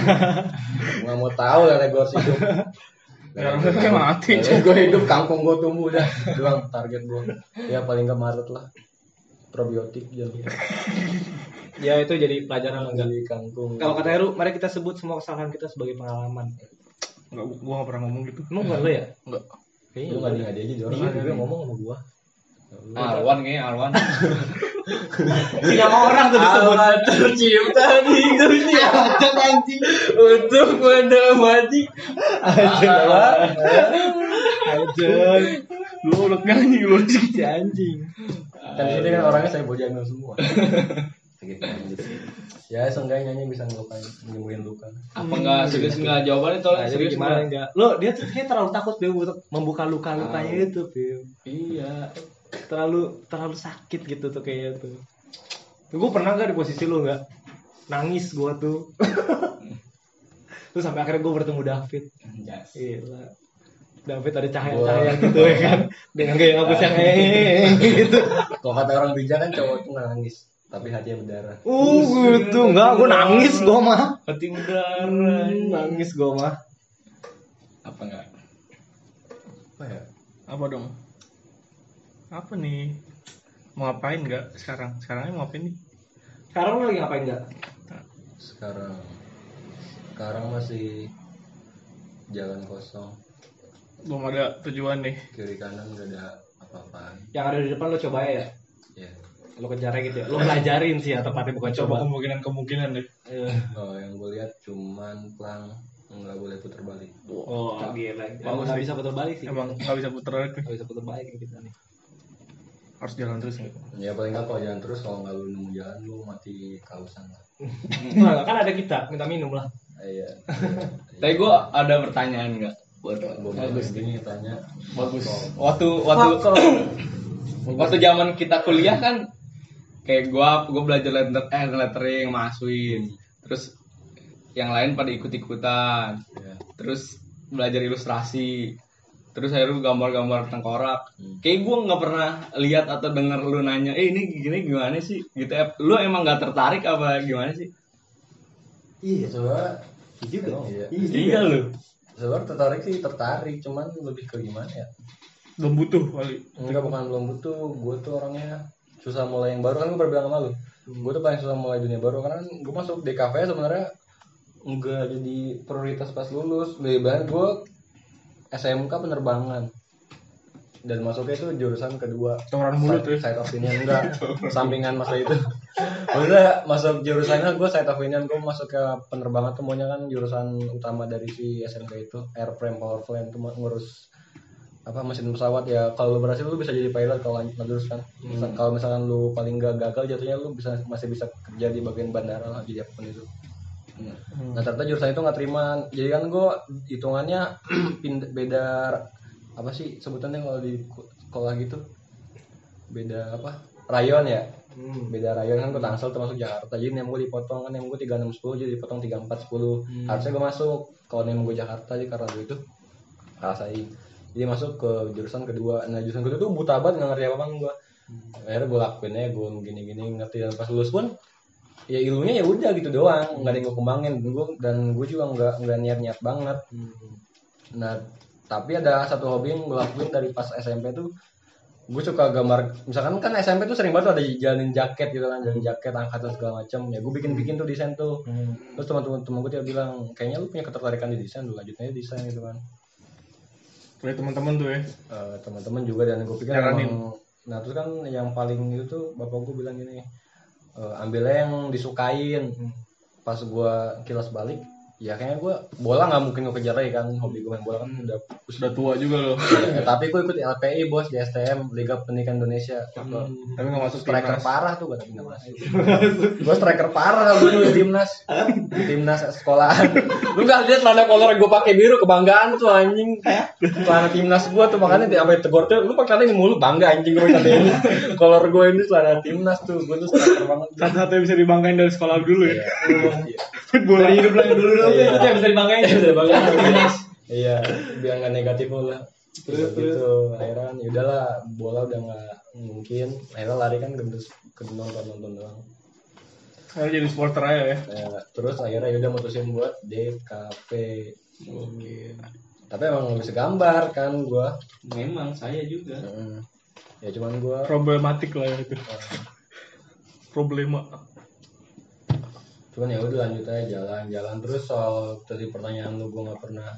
nggak mau tahu lele gue harus hidup. Ya, lele mati. gue hidup kangkung gue tumbuh dah. Doang target gue ya paling nggak Maret lah probiotik jangan ya itu jadi pelajaran enggak. kangkung. Kalau kata Heru mari kita sebut semua kesalahan kita sebagai pengalaman. Enggak, gua gak pernah ngomong gitu. emang bukan lo ya? Enggak. kayaknya lu nggak ngadi aja orang juga iya. ngomong sama gue Alwan kayaknya Alwan. Tiga orang tuh disebut. Allah tercipta di dunia anjing. Untuk menemani. Aja Lu udah nyanyi lu. anjing kan ini kan orangnya saya bojangin semua ya seenggaknya nyanyi bisa ngelupain nyembuhin luka Apa enggak serius enggak jawabannya tolong Nah, jadi serius gimana enggak? Lo dia tuh kayak terlalu takut Bim untuk membuka luka-lukanya itu, Bim. Iya. Terlalu terlalu sakit gitu tuh kayaknya tuh. Gue pernah nggak di posisi lo nggak? Nangis gua tuh. Terus sampai akhirnya gue bertemu David. Yes. Gila. David ada cahaya-cahaya gitu ya kan. Dengan gaya ngapus yang eh gitu. kalau kata orang bijak kan cowok tuh nggak nangis tapi hatinya berdarah Uh, gitu. Enggak, gue nangis gue mah. Hati udara. Hmm, nangis gue mah. Apa enggak? apa ya Apa dong? Apa nih? Mau ngapain nggak sekarang? Sekarangnya mau ngapain nih? Sekarang lagi ngapain enggak? sekarang sekarang masih jalan kosong Belum ada tujuan nih. kiri kanan gak ada apa-apaan Yang ada di depan lo coba ya. ya Lo kejar gitu ya. Lo pelajarin sih ya tepatnya bukan Coba coba. kemungkinan-kemungkinan deh. Eh. oh yang gue lihat cuman plang nggak boleh putar balik Oh, gila. Bagus Emang nggak bisa putar balik sih. Emang nggak bisa putar balik nggak bisa putar balik kita nih. Harus jalan terus nih. ya paling nggak kalau jalan terus kalau nggak lu nemu jalan lu mati kausan lah Nah, kan ada kita minta minum lah. iya Tapi gua ada pertanyaan gue bagus gini tanya bagus. Waktu waktu waktu zaman kita kuliah kan kayak gua gua belajar letter eh lettering masukin. Terus yang lain pada ikut-ikutan. ya Terus belajar ilustrasi. Terus akhirnya lu gambar-gambar tengkorak. Hmm. Kayak gua nggak pernah lihat atau denger lu nanya, "Eh, ini gini gimana sih?" gitu. ya. Lu emang nggak tertarik apa gimana sih? Iya. coba juga. Emang iya Iya lu. Sebenarnya tertarik sih tertarik cuman lebih ke gimana ya? Belum butuh kali. enggak bukan belum butuh. Gue tuh orangnya susah mulai yang baru. Kan gue pernah bilang sama lu gue tuh paling susah mulai dunia baru. Karena gue masuk DKV sebenarnya enggak jadi prioritas pas lulus. Lebih banyak gue SMK penerbangan. Dan masuknya itu jurusan kedua. Orang mulut ya. side of union. Enggak sampingan masa itu maksudnya masuk jurusannya gue side of union gue masuk ke penerbangan tuh maunya kan jurusan utama dari si SMK itu airframe power plant tuh ngurus apa mesin pesawat. Ya kalau lu berhasil lu bisa jadi pilot kalau lanjut terus kan. Misal- kalau misalkan lu paling gak gagal jatuhnya lu bisa masih bisa kerja di bagian bandara lah jadi apa pun itu. Nah ternyata jurusan itu nggak terima. Jadi kan gue hitungannya beda apa sih sebutannya kalau di sekolah gitu? Beda apa rayon ya Hmm. beda rayon kan gue tangsel termasuk Jakarta. Jadi nem gue dipotong kan nem gue tiga enam sepuluh jadi dipotong tiga empat sepuluh. Harusnya gue masuk kalau nem gue Jakarta jadi karena gue itu kalah saing jadi masuk ke jurusan kedua. Nah jurusan kedua tuh buta banget nggak ngerti apa apa gue akhirnya gue lakuin aja gue gini gini ngerti. Dan pas lulus pun ya ilmunya ya udah gitu doang. Nggak ada yang gue kembangin. Gue dan gue juga nggak nggak niat niat banget nah tapi ada satu hobi yang gue lakuin dari pas SMP tuh gue suka gambar misalkan kan SMP tuh sering banget tuh ada jalanin jaket gitu kan jalanin jaket angkatan segala macam ya gue bikin bikin tuh desain tuh. Terus teman-teman teman gue dia bilang kayaknya lu punya ketertarikan di desain lu lanjutnya desain gitu kan. Kayak teman-teman tuh ya. Eh, teman-teman juga dan gue pikir emang nah terus kan yang paling itu tuh bapak gue bilang gini eh, ambilnya yang disukain. Pas gue kilas balik ya kayaknya gue bola nggak mungkin gue kejar lagi kan. Hobi gue main bola kan udah Sudah tua juga loh. ya, tapi gue ikut LPI bos di STM Liga Pendidikan Indonesia. Tapi nggak masuk striker timnas. parah tuh gue tapi nggak masuk. Gue striker parah dulu di timnas. Di timnas sekolahan. Lu nggak lihat celana kolor yang gue pakai biru kebanggaan tuh anjing. Celana timnas gue tuh makanya di sampai tegur tuh lu pakai celana ini mulu bangga anjing gue celana ini kolor gue ini celana timnas tuh. Gue tuh striker banget. Satu-satu yang bisa dibanggain dari sekolah dulu ya. Dari hidup lagi dulu dulu Iya. itu yang bisa dibanggain. Bisa dibanggain. iya biar nggak negatif lah terus gitu akhirnya kan yaudahlah bola udah nggak mungkin akhirnya lari kan ke ke nonton nonton doang Sekarang jadi supporter aja ya. Ya, terus akhirnya yaudah mutusin buat DKP tapi emang nggak bisa gambar kan gua Memang saya juga. Ya cuman gua Problematik lah ya itu. Problema. Cuman ya udah lanjut aja jalan-jalan. Terus soal tadi pertanyaan lu gua nggak pernah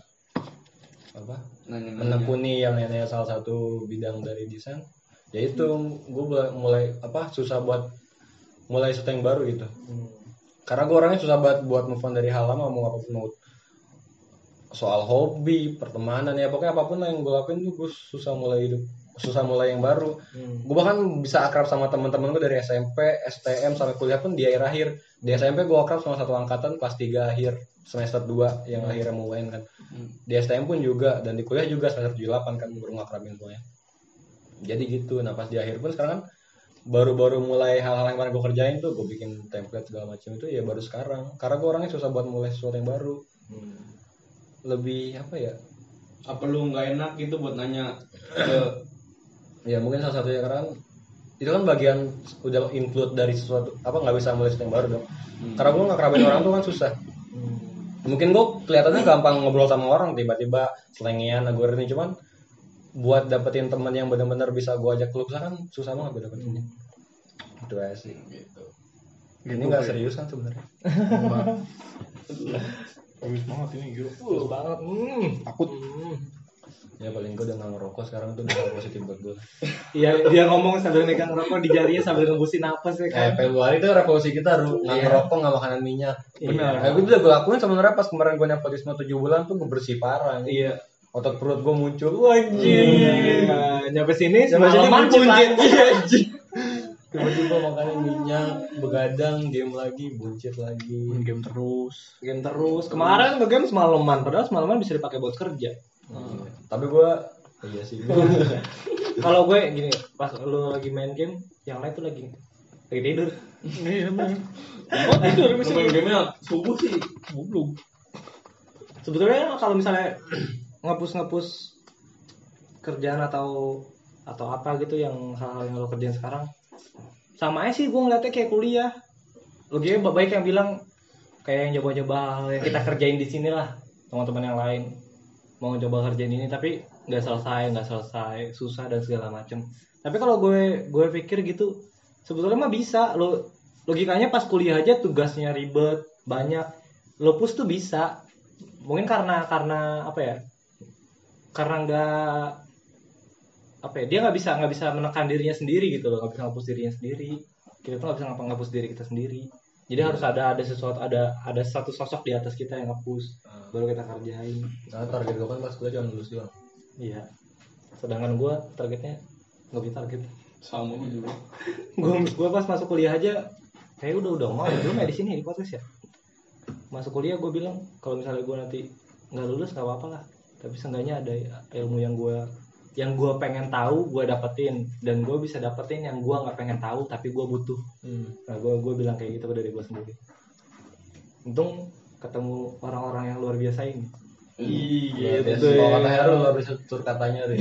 apa menekuni yang namanya salah satu bidang dari desain. Ya itu gue mulai, apa susah buat mulai sesuatu yang baru gitu. Karena gue orangnya susah banget buat move on dari hal lama mau apa pun mau soal hobi pertemanan ya pokoknya apa pun lah yang gue lakuin tuh gue susah mulai hidup susah mulai yang baru. Gue bahkan bisa akrab sama teman-teman gue dari SMP STM sampai kuliah pun di akhir akhir. Di SMP gue akrab sama satu angkatan kelas 3 akhir semester 2 yang akhirnya mau UN kan. Di STM pun juga dan di kuliah juga semester 78 kan baru ngakrabin semuanya. Jadi gitu. Nah pas di akhir pun sekarang kan baru-baru mulai hal-hal yang kemarin gue kerjain tuh gue bikin template segala macam itu ya baru sekarang. Karena gue orangnya susah buat mulai sesuatu yang baru. Lebih apa ya? Apa lu nggak enak gitu buat nanya ke ya mungkin salah satunya karena kan itu kan bagian udah include dari sesuatu apa nggak bisa mulai yang baru dong. Karena gue nggak orang tuh kan susah. Mungkin gue kelihatannya gampang ngobrol sama orang tiba-tiba selengean gue ini cuman buat dapetin teman yang benar-benar bisa gue ajak keluar kan susah banget gue dapetinnya. Itu aja sih. Ini nggak serius kan sebenarnya. Bagus banget. Ini gila. Full banget. Hmm. Takut. Ya paling gue udah nggak ngerokok sekarang tuh udah positif buat gue Iya, dia ngomong sambil megang rokok di jarinya sambil ngembusin napas ya eh kan. Februari itu revolusi kita ru nggak ngerokok nggak makanan minyak Benar. Nah, itu udah gue lakuin sebenarnya pas kemarin gue nepotisme 7 bulan tuh gue bersih parah Iya. otot perut gue muncul Anjing. Nah, nyampe sini Sampai sini buncit lagi. Iya, anjing. Tiba-tiba makannya minyak, begadang, game lagi, buncit lagi. Game terus. Game terus. Kemarin ngegame semalaman, padahal semalaman bisa dipakai buat kerja. Iya. Tapi gue, iya sih. Kalau gue gini, pas lu lagi main game, yang lain tuh lagi lagi tidur. Iya benar. Oh tidur bisa. main gamenya subuh sih. Goblok. Sebetulnya kalau misalnya ngapus-ngapus kerjaan atau atau apa gitu yang hal-hal yang lo kerjain sekarang sama aja sih gue ngeliatnya kayak kuliah logikanya baik yang bilang kayak yang coba-coba hal yang kita kerjain di sini lah teman-teman yang lain mau coba kerjain ini tapi nggak selesai nggak selesai susah dan segala macem. Tapi kalau gue gue pikir gitu sebetulnya mah bisa. Lo logikanya pas kuliah aja tugasnya ribet banyak. Lo push tuh bisa. Mungkin karena karena apa ya? Karena nggak apa ya? Dia nggak bisa nggak bisa menekan dirinya sendiri gitu loh. Nggak bisa ngapus dirinya sendiri. Kita tuh nggak bisa ngapa- ngapus diri kita sendiri jadi harus ada ada sesuatu ada ada satu sosok di atas kita yang ngapus baru kita kerjain. Karena target gue kan pas kuliah cuma lulus doang. iya. Sedangkan gue targetnya nggak bisa target. Sama juga. gue gue pas masuk kuliah aja kayak udah udah mau belum ya di sini di podcast ya? Masuk kuliah gue bilang kalau misalnya gue nanti nggak lulus nggak apa-apa lah. Tapi seenggaknya ada ilmu yang gue yang gue pengen tahu gue dapetin dan gue bisa dapetin yang gue nggak pengen tahu tapi gue butuh nah gue gue bilang kayak gitu dari gue sendiri untung ketemu orang-orang yang luar biasa ini Iya, gitu Kalau kata ya. Heru harus tutur katanya deh.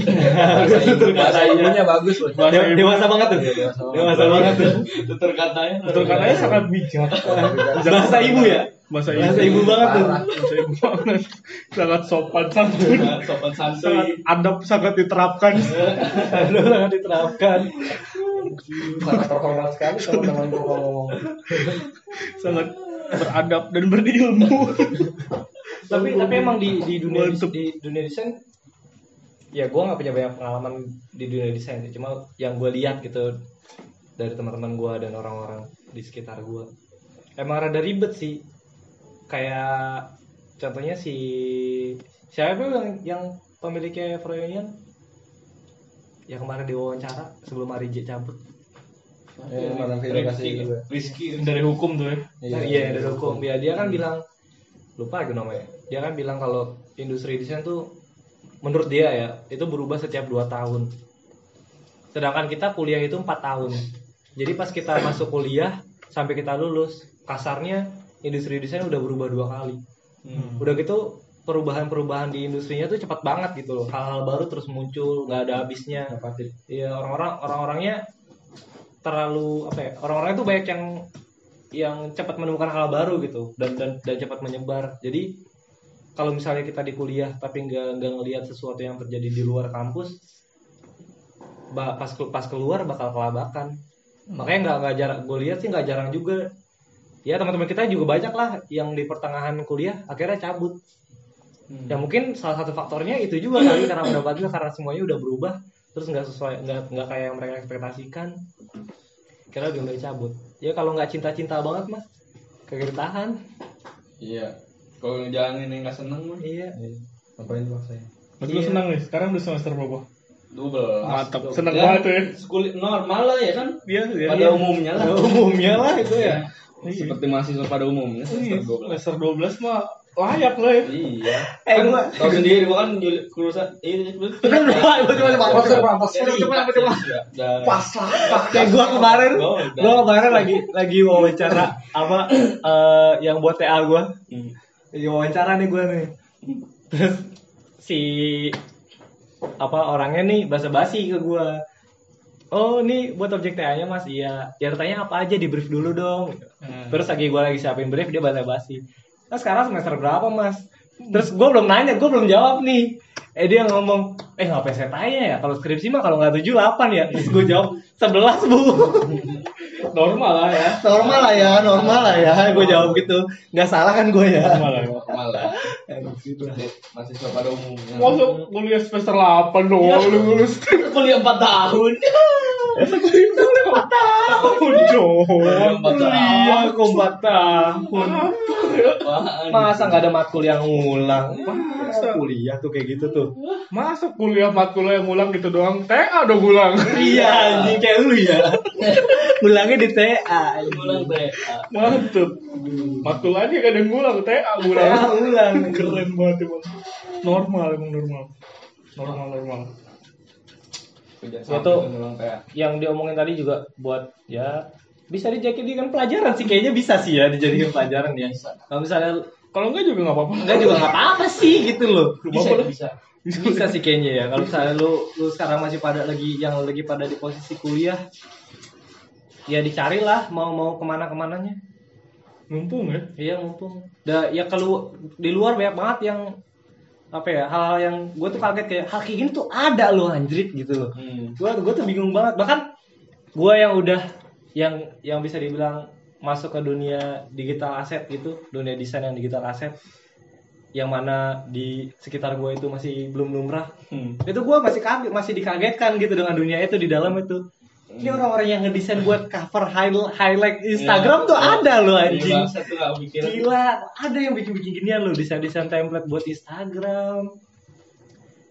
Bahasa ibunya bagus loh. Bahasa dewasa banget tuh Iya, dewasa banget. dewasa banget tuh Tutur katanya. Betul katanya sangat bijak. bahasa ibu ya Bahasa ibu. ibu banget tuh. Bahasa ibu banget. Sangat sopan santun. Sopan Sangat santuy. adab sangat diterapkan. Aduh, sangat diterapkan Sangat terhormat sekali teman-teman gue kalau ngomong. Sangat beradab dan berilmu. tapi tapi emang di di dunia Mantep. di dunia desain ya gue nggak punya banyak pengalaman di dunia desain cuma yang gue lihat gitu dari teman-teman gue dan orang-orang di sekitar gue emang rada ribet sih kayak contohnya si siapa yang yang pemiliknya Froyonian yang kemarin diwawancara sebelum Ari J cabut. Ya, verifikasi Rizky, dari hukum tuh ya? Nah, iya dari hukum. ya dia kan bilang lupa gitu namanya. Dia kan bilang kalau industri desain tuh menurut dia ya itu berubah setiap dua tahun. Sedangkan kita kuliah itu empat tahun. Jadi pas kita masuk kuliah sampai kita lulus kasarnya industri desain udah berubah dua kali. Hmm. udah gitu perubahan-perubahan di industrinya tuh cepat banget gitu loh. Hal-hal baru terus muncul nggak ada habisnya. Iya orang-orang orang-orangnya terlalu apa ya orang-orang itu banyak yang yang cepat menemukan hal baru gitu dan dan dan cepat menyebar. Jadi kalau misalnya kita di kuliah tapi nggak nggak ngelihat sesuatu yang terjadi di luar kampus pas pas keluar bakal kelabakan. Makanya nggak nggak jarang gue lihat sih nggak jarang juga ya teman-teman kita juga banyak lah yang di pertengahan kuliah akhirnya cabut Hmm. ya mungkin salah satu faktornya itu juga kali karena pendapatnya karena semuanya udah berubah terus nggak sesuai nggak nggak kayak yang mereka ekspektasikan kira lebih milih cabut ya kalau nggak cinta-cinta banget mah kagak ditahan Iya. Kalau ngejalanin yang nggak seneng mah. iya Ngapain maksudnya? Berarti lu senang nih sekarang udah semester berapa Double. mantap senang Ya, banget tuh ya Sekolah normal lah ya kan. iya iya Pada umumnya lah. umumnya lah itu ya Seperti mahasiswa pada umumnya. Iya, semester 12. semester 12 mah layak lah ya Iya. eh Kan gua Tahu sendiri gua kan kurusan ini Pak. Coba, coba, coba. Pas, pas, Coba, coba, coba. Pas lah kayak gua kemarin Oh, gua kemarin lagi lagi wawancara apa eh, yang buat TA gua lagi wawancara nih gua nih terus si apa orangnya nih basa-basi ke gua oh ini buat objek TA-nya mas. Iya. Ya tanya apa aja di brief dulu dong terus lagi gua lagi siapin brief dia basa-basi. Nah sekarang semester berapa mas? Terus gua belum nanya gua belum jawab nih. Eh dia ngomong eh ngapain saya tanya ya? Kalau skripsi mah kalau nggak tujuh delapan ya. Terus gua jawab sebelas bu. Normal lah ya. normal lah ya normal lah ya. Gue jawab gitu. Nggak salah kan gue ya? Normal lah ya. Normal lah. Mahasiswa pada umumnya. Masuk kuliah semester 8 dong, lu lulus kuliah 4 tahun. tahun dong. Kuliah 4 tahun. kuliah kok empat tahun Apaan? masa nggak ada matkul yang ngulang masa kuliah tuh kayak gitu tuh Masa kuliah matkul yang ngulang gitu doang? TA dong ngulang. iya anjing kayak lu ya ngulangnya di TA Ulang teh. Mantep. Matkul aja gak ada yang ngulang, TA TA ngulang. ulang Keren banget emang. Normal emang normal. Normal normal. Teh. yang diomongin tadi juga buat ya bisa dijadikan pelajaran sih kayaknya bisa sih ya dijadikan pelajaran ya kalau misalnya Kalau enggak juga enggak apa-apa. enggak juga nggak apa-apa sih gitu loh Bisa, Apa-apa. bisa. bisa sih kayaknya ya kalau misalnya lu lu sekarang masih pada lagi yang lagi pada di posisi kuliah ya dicarilah mau mau ke mana ke mananya Mumpung ya. iya mumpung da ya kalau di luar banyak banget yang apa ya hal-hal yang gue tuh kaget kayak hal kayak gini tuh ada loh anjrit gitu loh Hmm. gue gue tuh bingung banget bahkan gue yang udah yang yang bisa dibilang masuk ke dunia digital aset gitu dunia desain yang digital aset yang mana di sekitar gue itu masih belum lumrah Hmm. itu gue masih kaget masih dikagetkan gitu dengan dunia itu di dalam itu ini orang-orang yang ngedesain buat cover highlight highlight Instagram Iya. tuh ada loh Iya, anjing pikiran. gila ada yang bikin-bikin ginian loh desain-desain template buat Instagram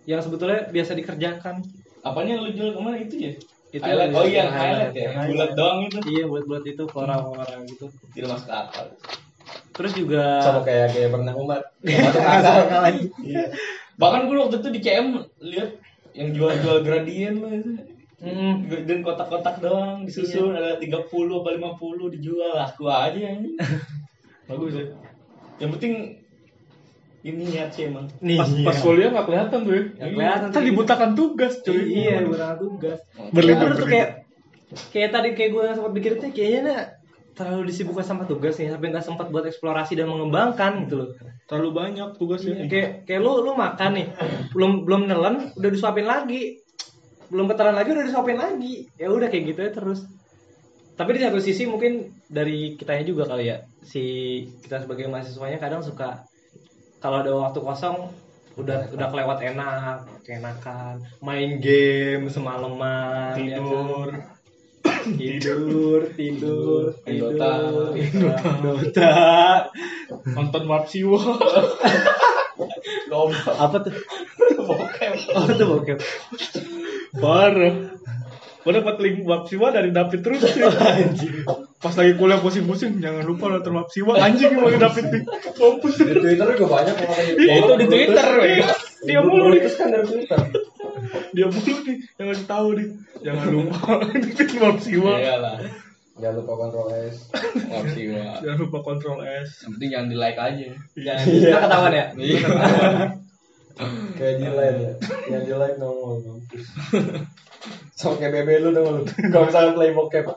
yang sebetulnya biasa dikerjakan Apanya yang lu jual ke mana itu ya? Itu highlight. yang Oh iya, highlight, highlight ya. highlight. Bulat doang itu. iya buat buat itu ke orang-orang gitu Tidak masuk akal. terus juga Sama kayak kayak pernah umat. Iya. Bahkan gue waktu itu di CM lihat yang jual-jual gradien loh itu. Mm, Dan kotak-kotak doang disusun ada 30 apa 50 dijual aku aja ini. Bagus ya. Yang penting ini niat sih emang. nih Pas, pas kuliah nggak kelihatan tuh ya. Nggak kelihatan. Ntar dibutakan tugas cuy. iya berangkat tugas Berlibur, tuh kayak kayak tadi kayak gue sempat pikir tuh kayaknya nah, terlalu disibukkan sama tugas nih sampai nggak sempat buat eksplorasi dan mengembangkan gitu loh Terlalu banyak tugasnya. Iya, kayak kayak lu lu makan nih belum belum nelen udah disuapin lagi belum ketelan lagi udah disuapin lagi ya udah kayak gitu ya terus tapi di satu sisi mungkin dari kitanya juga kali ya si kita sebagai mahasiswanya kadang suka kalau ada waktu kosong udah udah kelewat enak enakan main game semalaman ya kan? Tidur. tidur tidur tidur Dota. Dota, nonton Mapsiwa Apa tuh? Bokep. Oh, itu bokep. Parah gue dapat link Mapsiwa dari David terus sih. pas lagi kuliah pusing-pusing jangan lupa nonton Mapsiwa anjing gimana David nih mampus Di Twitter juga banyak orang kayak gitu. Ya itu di Twitter, weh. dia mulu Terus kan dari Twitter. dia mulu nih yang ngasih tahu nih jangan lupa David Mapsiwa Iyalah. Jangan lupa kontrol S. Jangan lupa kontrol S Yang penting jangan di like aja. Jangan. Kita ketahuan ya. Iya. Kayak di line ya. Yang di line nongol mampus. Sama kayak BB lu dong lu. Kalau misalnya play bokep.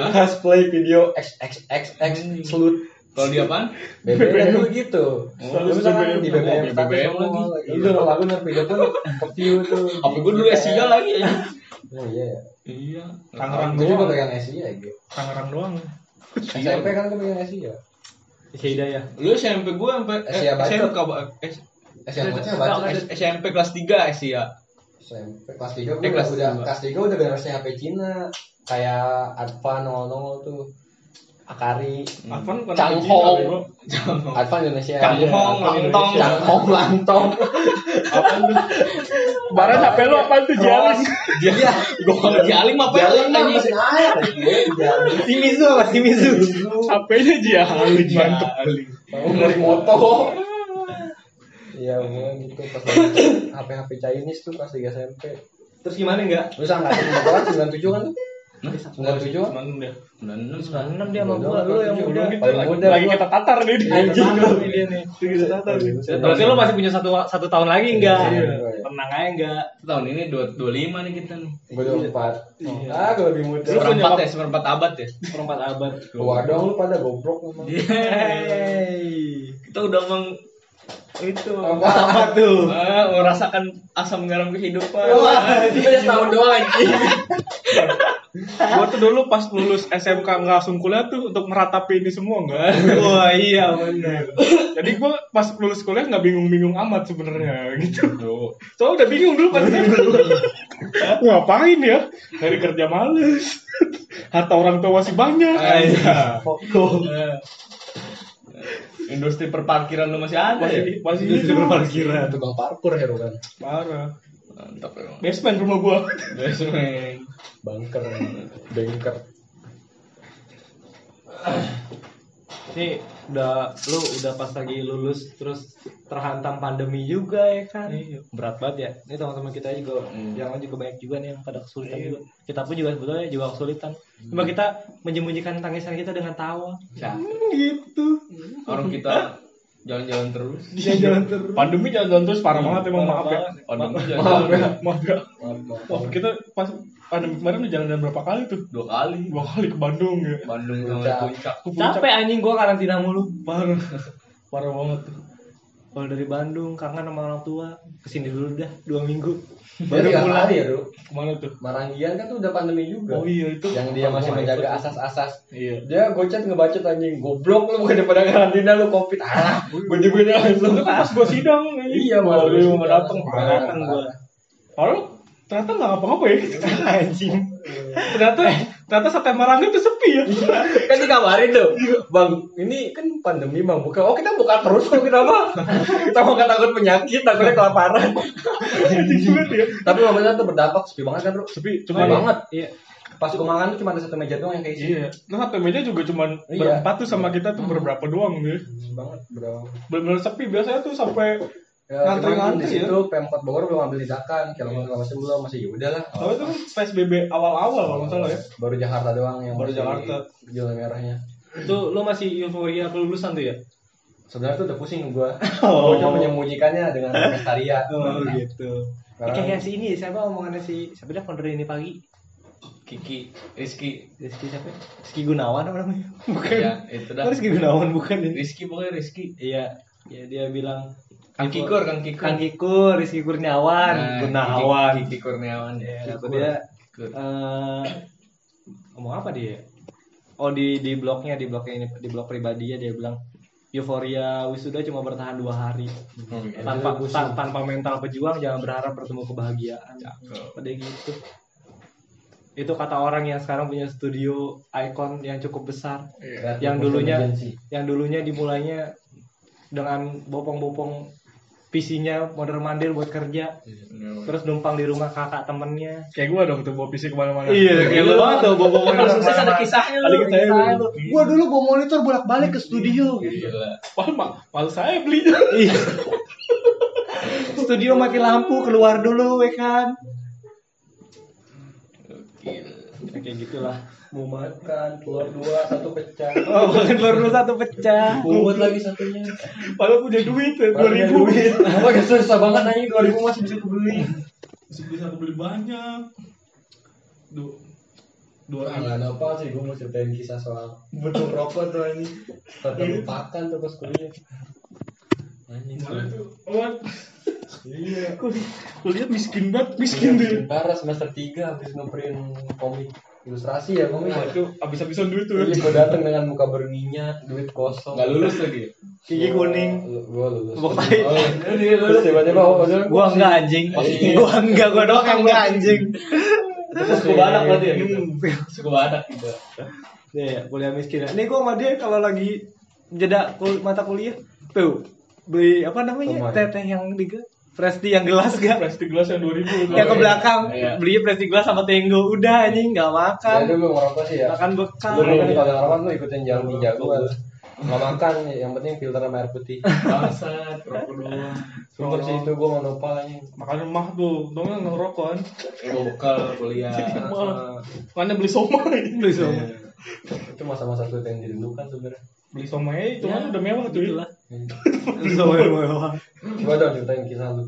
Has play video X X X X slut. Kalau di apaan? BBM kan dulu gitu. Selalu Lu misalkan di BBM BBM lagi. Lu denger lagu dan video pun ke view tuh. HP gue dulu Asia lagi ya. Oh iya ya. Iya. Tangerang Gue juga doang pegang Asia gitu. Tangerang doang SMP kan gue pegang Asia. Isi hidayah. Lu SMP gue sampai eh. SMK ba- S- Asia bocah baca. S- SMP kelas 3 Asia. SMP kelas 3 gue Eh, kelas udah tiga. kelas 3 udah beresnya HP Cina. Kayak Advan 00 tuh. Akari, Apaan bukan Changhong. Cina, Advan Indonesia. Changhong, Langtong. Changhong, Langtong. Apaan tuh? Kemarin HP lu apaan tuh Jalis? Dia gue kalau jaling apa ya? Jalan mah mesin air. Shimizu apa Shimizu? HP-nya Jalis mantep Mau narik motor. Iya, gue gitu pas lagi HP-HP Chinese tuh pas 3 SMP. Terus gimana enggak? Lu berapa kan 97 kan tuh? 97 kan? Mantan dia. 96 96 dia sama gua, lu yang muda. Paling muda Lagi gua. kita tatar nih Anjing lu dia nih. Kita tatar Berarti lu masih punya satu satu tahun lagi enggak? Iya. Tenang aja enggak? Tahun ini 2 25 nih kita nih. Gue 24. Ah, gue lebih muda. Seperempat ya, seperempat abad ya. Perempat abad. Wah dong lu pada goblok memang. Kita udah meng Itu Apa? apa tuh? ah, merasakan asam garam kehidupan. Wah, itu aja setahun doang anjing. Gua tuh dulu pas lulus SMK nggak langsung kuliah tuh untuk meratapi ini semua enggak. Wah iya benar. Jadi gua pas lulus kuliah nggak bingung-bingung amat sebenarnya gitu. Soalnya udah bingung dulu pas Ngapain ya? Dari kerja males. Harta orang tua masih banyak. Iya. Industri perparkiran lu masih ada ya? Masih masih itu parkiran. Tukang parkur hero kan. parah. Mantap emang. Basement rumah gua. Basement. Bunker. Banker. Nih udah lu udah pas lagi lulus terus terhantam pandemi juga ya kan. Iya. Berat banget ya. Ini teman-teman kita juga Hmm. yang lain juga banyak juga nih yang pada kesulitan juga. Kita pun juga sebetulnya juga kesulitan. Cuma kita menyembunyikan tangisan kita dengan tawa. Ya. Gitu. Orang kita jalan-jalan terus. Dia jalan terus. Pandemi jalan terus parah banget emang maaf ya. Pandemi Maaf jalan ya. Maaf ya. Maaf. Wah, kita pas pandemi kemarin udah jalan berapa kali tuh? dua kali. Dua kali ke Bandung ya. Bandung sama Puncak. puncak. Ke puncak. Capek anjing gua karantina mulu. Parah. Parah banget tuh. Kalau dari Bandung kangen sama orang tua, ke sini dulu dah dua minggu. Baru Baru tiga pulang. ya, Bro. Ke mana tuh? Maranggian kan tuh udah pandemi juga. Oh iya itu. Yang dia masih menjaga asas-asas. Iya. Dia gocet ngebacot anjing goblok lu bukan pada karantina lu covid ah bunyi-bunyi langsung Itu pas gua sidang iya mau mau lu mau datang. Mau datang gua. Kalau ternyata nggak ngapa-ngapa ya. Anjing. Ternyata ternyata sate Marangga itu sepi ya. kan dikabarin tuh bang ini kan pandemi bang buka oh kita buka terus kok kita mah kita mau takut penyakit takutnya kelaparan ya. tapi momennya tuh berdampak sepi banget kan bro Sepi cuma cuma banget Iya. pas gua makan tuh cuma ada satu meja doang yang kayak isi Iya. Nah satu meja juga cuman Iya. berempat tuh sama kita tuh berberapa doang gitu. Hmm, banget bro Bener-bener sepi biasanya tuh sampai ya, cuman Ngantri-ngantri di situ pemkot Bogor belum ambil tindakan kilometer masih belum masih ya udahlah Oh itu kan PSBB awal-awal kalau nggak salah ya. baru Jakarta doang yang Baru Jakarta. zona merahnya Itu lu masih euforia kelulusan tuh ya? sebenarnya tuh udah pusing gua Oh. gua cuma menyembunyikannya dengan Pestaria Oh gitu. Sekarang- Kayak si ini siapa omongannya si siapa dia founder ini pagi? Kiki, Rizky. Rizky siapa? Rizky Gunawan apa namanya? Bukan. Ya, itu dah. Oh, Rizky Gunawan bukan ini. Rizky pokoknya Rizky. Iya, ya dia bilang Kang Kikur, Kang Kikur. Kang Kikur, Rizky Kurniawan, Nah, Gunawan. Kiki, Kiki Kurniawan. Ya, Kikur. dia Kikur. eh ngomong apa dia? Oh di di blognya di blognya ini di blog pribadinya dia bilang euforia wisuda cuma bertahan dua hari tanpa ta- tanpa mental pejuang jangan berharap bertemu kebahagiaan pada gitu itu kata orang yang sekarang punya studio icon yang cukup besar Kreatif yang dulunya yang dulunya dimulainya dengan bopong-bopong PC-nya modern mandir buat kerja terus numpang di rumah kakak temennya Kayak gua dong tuh bawa PC ke mana-mana. iya kayak lu banget tuh bawa Kalau sukses ada kisahnya Ada lu. kisahnya lu. gua dulu bawa monitor bolak-balik ke studio Gila. Wah, ma malu saya beli. Iya. studio mati lampu keluar dulu ya kan. Ya, kayak gitulah Mau makan, keluar dua, satu pecah. oh bahkan baru satu pecah Buat lagi satunya. Padahal punya duit ya, dua ribu. duit. Wah, susah banget nanya 2000 masih bisa kebeli. Bisa bisa aku beli banyak. Dua, dua ribu. Kangen apa sih gue mau ceritain kisah soal butuh rokok tuh ini. Terlupakan tuh pas kuliah. Anjing. What? Iya. Kuliah miskin banget, miskin deh. Parah semester 3 habis ngeprint komik ilustrasi ya komik. Wah, itu abis-abisan duit tuh. Iya, ya. gue dateng dengan muka berminyak, duit kosong. Nggak lulus lagi. gigi kuning Gue lulus. Bok tai. Oh, Terus tiba-tiba oh, gua enggak anjing Iya. gua enggak gua doang yang enggak anjing Suku badak berarti ya gitu. Suku badak gitu. Nih, ya, kuliah miskin. ya. Nih gua sama dia kalau lagi jeda mata kuliah, tuh beli apa namanya? Teteh yang di Presti yang gelas gak? Plastik gelas yang dua ribu. yang ke belakang Iya. beli Presti gelas sama Tenggo udah anjing nggak Ya makan dulu ngerokok sih ya. makan bekal Dulu kan kalau ngerokok tuh ikutin jalan ninja gue. Nggak makan, yang penting filter sama air putih. Bangsat, rokok doang. Sumber sih itu gue mau nopal aja. Makan rumah tuh, dong nggak ngerokok kan? Gue bekal kuliah. Mah, Mana beli somai? beli semua Itu masa-masa sulit yang dirindukan sebenarnya. Beli somai itu kan udah mewah tuh. semua mewah Coba dong ceritain kisah lu.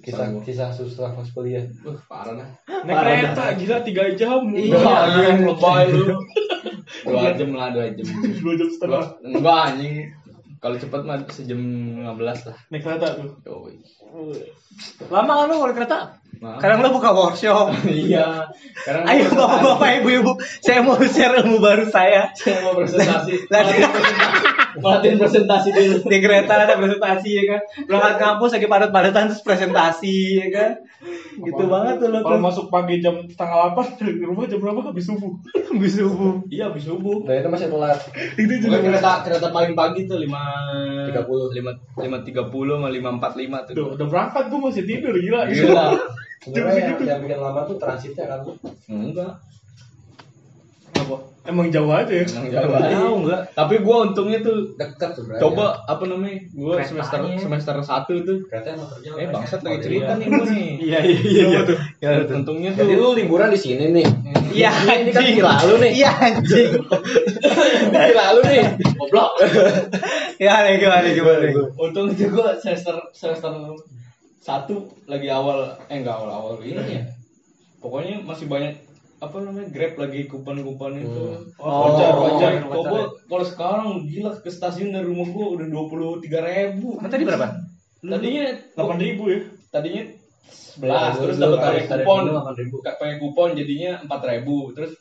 Kisah kisah susah pas kuliah. Uh, parah dah. Naik kereta gila 3 jam. Iya. Anjing lebay lu. Dua jam lah, dua jam. Dua jam setengah. Enggak anjing. Kalau cepet mah sejam 15 lah. Naik kereta tuh. Yoi. lama kan lu kalau kereta Maaf. kadang lu buka workshop Iya. Karena ayo bapak-bapak ibu-ibu saya mau share ilmu baru saya saya mau presentasi. Latihan presentasi dulu. di kereta ada presentasi ya kan berangkat kampus lagi padat-padatan terus presentasi ya kan gitu banget tuh lo Kalau tuh masuk pagi jam setengah 8 dari rumah jam berapa habis subuh? habis subuh Iya habis subuh. Nah itu masih telat. Itu juga Bukan kereta kereta paling pagi tuh 5 30. 5 5.30 sama 5.45 tuh. Tuh, udah berangkat gua masih tidur gila. Gila. Sebenarnya yang, yang bikin lama tuh transitnya kan. Enggak. Apa? Emang jauh aja ya? Emang jauh aja. tahu enggak Tapi gua untungnya tuh Dekat sebenarnya. coba apa namanya? Gua Keretanya. semester semester 1 tuh. Kereta. Eh bangsat lagi cerita nih gua nih. iya iya iya iya tuh ya tuh Untungnya tuh Jadi lu liburan di sini nih. iya Ini kan di lalu nih. iya anjing Di lalu nih. goblok. ya nih gimana gimana Untung itu gua semester semester satu lagi awal eh enggak awal awal ini ya. Pokoknya masih banyak apa namanya grab lagi kupon-kupon itu. Oh, wajar wajar. wajar. gua kalau sekarang gila ke stasiun dari rumah gua udah dua puluh tiga ribu. Kan tadi berapa Tadinya Delapan ribu ya? tadinya Nah, 11 terus dapat tarik- kupon dulu 8.000. Ka- pakai kupon jadinya empat ribu terus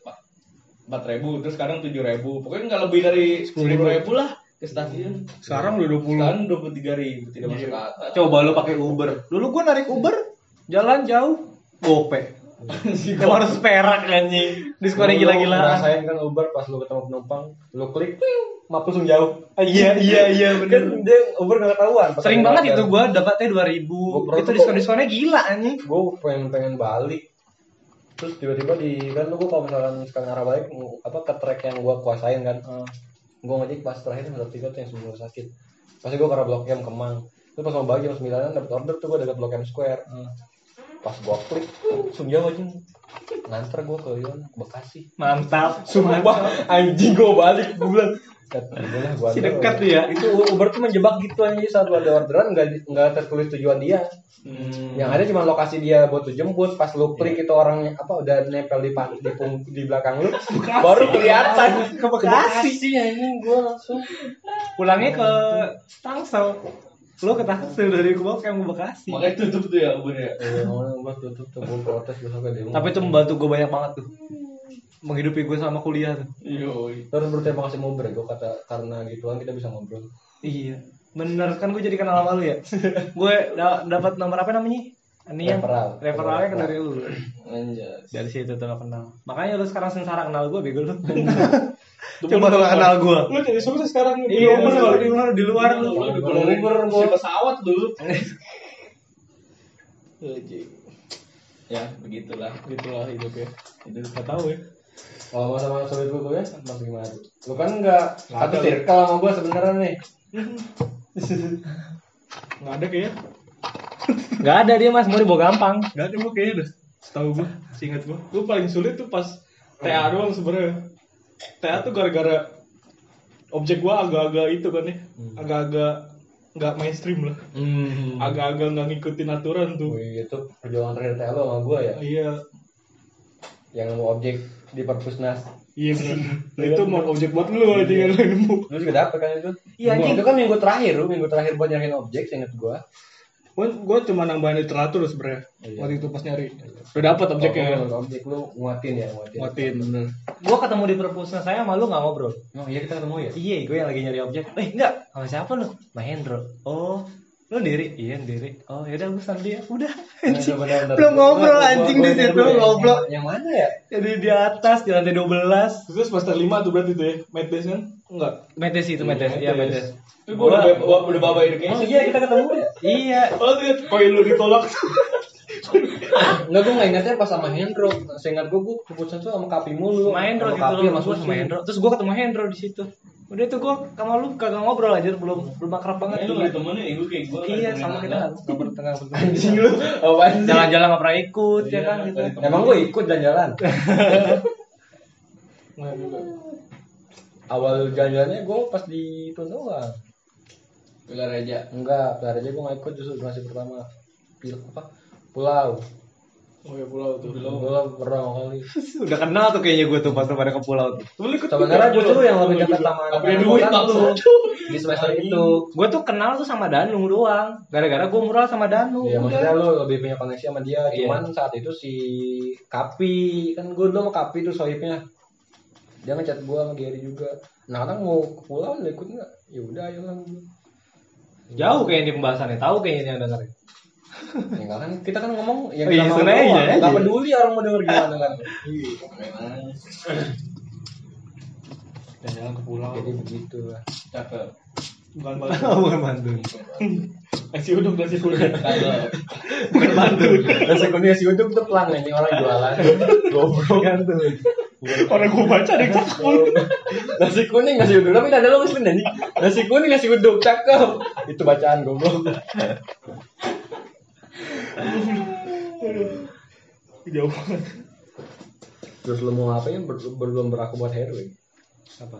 empat ribu terus sekarang tujuh ribu pokoknya nggak lebih dari sepuluh ribu lah ke stasiun Sekarang udah 20. sekarang dua puluh tiga ribu tidak masuk akal coba lu pakai Uber dulu gua narik Uber jalan jauh gope Emang harus perak anjing. Diskonnya Lu gila-gilaan Ngerasain kan Uber pas lu ketemu penumpang, lu klik, map langsung jauh. Iya iya iya Kan bener dia Uber nggak ketahuan. pas sering banget itu kan. gua dapatnya dua Gua ribu pernah itu tuh- diskon diskonnya gila anjing. Gue pengen pengen balik. Terus tiba-tiba di kan lu gue kalau misalkan sekarang arah balik apa ke track yang gue kuasain kan. Gue ngejek pas terakhir semester tiga tuh yang sebelum gua sakit. Pasti gue karena blok M Kemang. Itu pas mau bagi jam sembilanan dapet order tuh gue deket blok M Square pas gue klik langsung jauh aja nganter gue ke Yon Bekasi. Mantap. Sumpah anjing gue balik gue bilang "Set, udah lah, gua Si antar." dekat tuh ya. itu Uber tuh menjebak gitu aja saat lu ada orderan nggak nggak tertulis tujuan dia. Hmm. yang ada cuma lokasi dia buat tuh jemput pas lu klik itu orangnya apa udah nempel di pa- di, di belakang lu baru kelihatan. Ke Bekasi. ya ini gue langsung. Pulangnya ke Tangsel lo ke Tangsel dari gua ke Bekasi makanya tutup tuh ya Uber ya ya ngomong buat tutup tuh gue protes besoknya demo tapi itu membantu gue banyak banget tuh menghidupi gue sama kuliah tuh Yoi. terus berterima kasih mau gue kata karena gituan kita bisa ngobrol iya bener kan gue jadi kenal sama lu ya gue da- dapat nomor apa namanya ini yang Referral. referralnya kan dari lu Anjas. Dari situ tuh kenal. Makanya lu sekarang sengsara kenal gue bego lu. Coba lu kenal gue. Lu jadi sukses sekarang. Iya, lu kalau di luar di luar lu. Lu di Kalau Uber, si gua. pesawat dulu. ya, begitulah. Gitulah hidupnya. Itu Gak tahu ya. Kalau masa-masa sulit gue kuliah, mas gimana? Lu kan nggak Nggak satu circle sama gue sebenarnya nih. Gak ada kayaknya. Gak ada dia mas, mau dibawa gampang. Gak ada gue kayaknya dah. Setahu gue, seingat gue. Gue paling sulit tuh pas TA doang sebenarnya. TA tuh gara-gara objek gue agak-agak itu kan ya. Agak-agak nggak mainstream lah. Hmm. Agak-agak nggak ngikutin aturan tuh. Wih, itu perjuangan terakhir TA lo sama gue ya, Iya, yang nemu objek di perpusnas. iya benar. itu mau objek buat lu aja yang lu nemu. Lu juga dapet kan itu? Iya, Gua-. Itu kan minggu terakhir, lu minggu terakhir buat nyariin objek, seinget gue. Gue gue cuma nambahin literatur sebenarnya. Iya. Waktu itu pas nyari. Udah dapat objeknya. Oh, objek lu nguatin ya, nguatin. Muatin bener. Gue ketemu di perpusnas saya sama lu gak ngobrol. Oh iya kita ketemu ya? Iya, gue yang lagi nyari objek. Eh, enggak. Sama siapa lu? Mahendro. Oh, lu diri? Iya, diri. Oh, yaudah gue sama dia. Udah. Anjing. Bener-bener. Belum ngobrol anjing di ingat situ, dulu ya. ngobrol. Yang mana ya? Jadi di atas di lantai 12. Itu semester 5 tuh berarti tuh ya. Days kan? Enggak. Metes itu, metes. Iya, metes. Itu gua udah gua udah bawa education. Oh iya kita ketemu ya? Iya. Oh, lihat koin lu ditolak. Enggak, gue nggak ingatnya pas sama Hendro. Seingat gue, gue keputusan tuh sama Kapi mulu. Sama Hendro gitu Kapi sama gue. Hendro. Terus gue ketemu Hendro di situ. Udah tuh gue sama lu kagak ngobrol aja, belum belum akrab banget Itu tuh. lu temennya ego kayak gua. Iya, sama kita nggak pernah nggak Anjing lu, apaan sih? Jalan-jalan nggak pernah ikut ya Iya, kan gitu. Emang gue ikut jalan-jalan. Awal jalan-jalannya gue pas di itu doang. Pilar aja. Enggak, pelari aja gue nggak ikut justru donasi pertama. Pil apa? Pulau. Oh ya pulau tuh. Pulau pernah kali. Udah kenal tuh kayaknya gue tuh pas pada ke pulau tuh. Lu ikut Sebenarnya justru yang lebih dekat sama anak-anak duit, tuh di semester itu. Gue tuh kenal tuh sama Danu doang. Gara-gara gue mural sama Danu. Iya maksudnya lu lebih punya koneksi sama dia. Iya. Cuman saat itu si Kapi kan gue dulu sama Kapi tuh sohibnya. Dia ngechat gue sama Gary juga. Nah kadang mau ke pulau lu ikut nggak? Ya udah ayo lah. Jauh kayaknya di pembahasannya, tahu kayaknya yang dengerin. Ya kan kita kan ngomong yang Oh iya, kita mau sebenarnya doang. iya, Nggak iya. peduli orang mau denger gimana kan. Dan jalan ke pulau. Jadi begitu lah. Cakep. Bukan bantu. Bukan bantu. Nasi uduk nasi. Cakep. Bukan bantu. Nasi kuning nasi uduk tuh pelan nih orang jualan. Goblok kan tuh. Orang gua baca deh cakep. Nasi kuning nasi uduk tapi ada lo muslim nih. Nasi kuning nasi uduk cakep. Itu bacaan goblok. Jauh banget. Terus lu mau ngapain ber belum beraku buat heroin? Apa?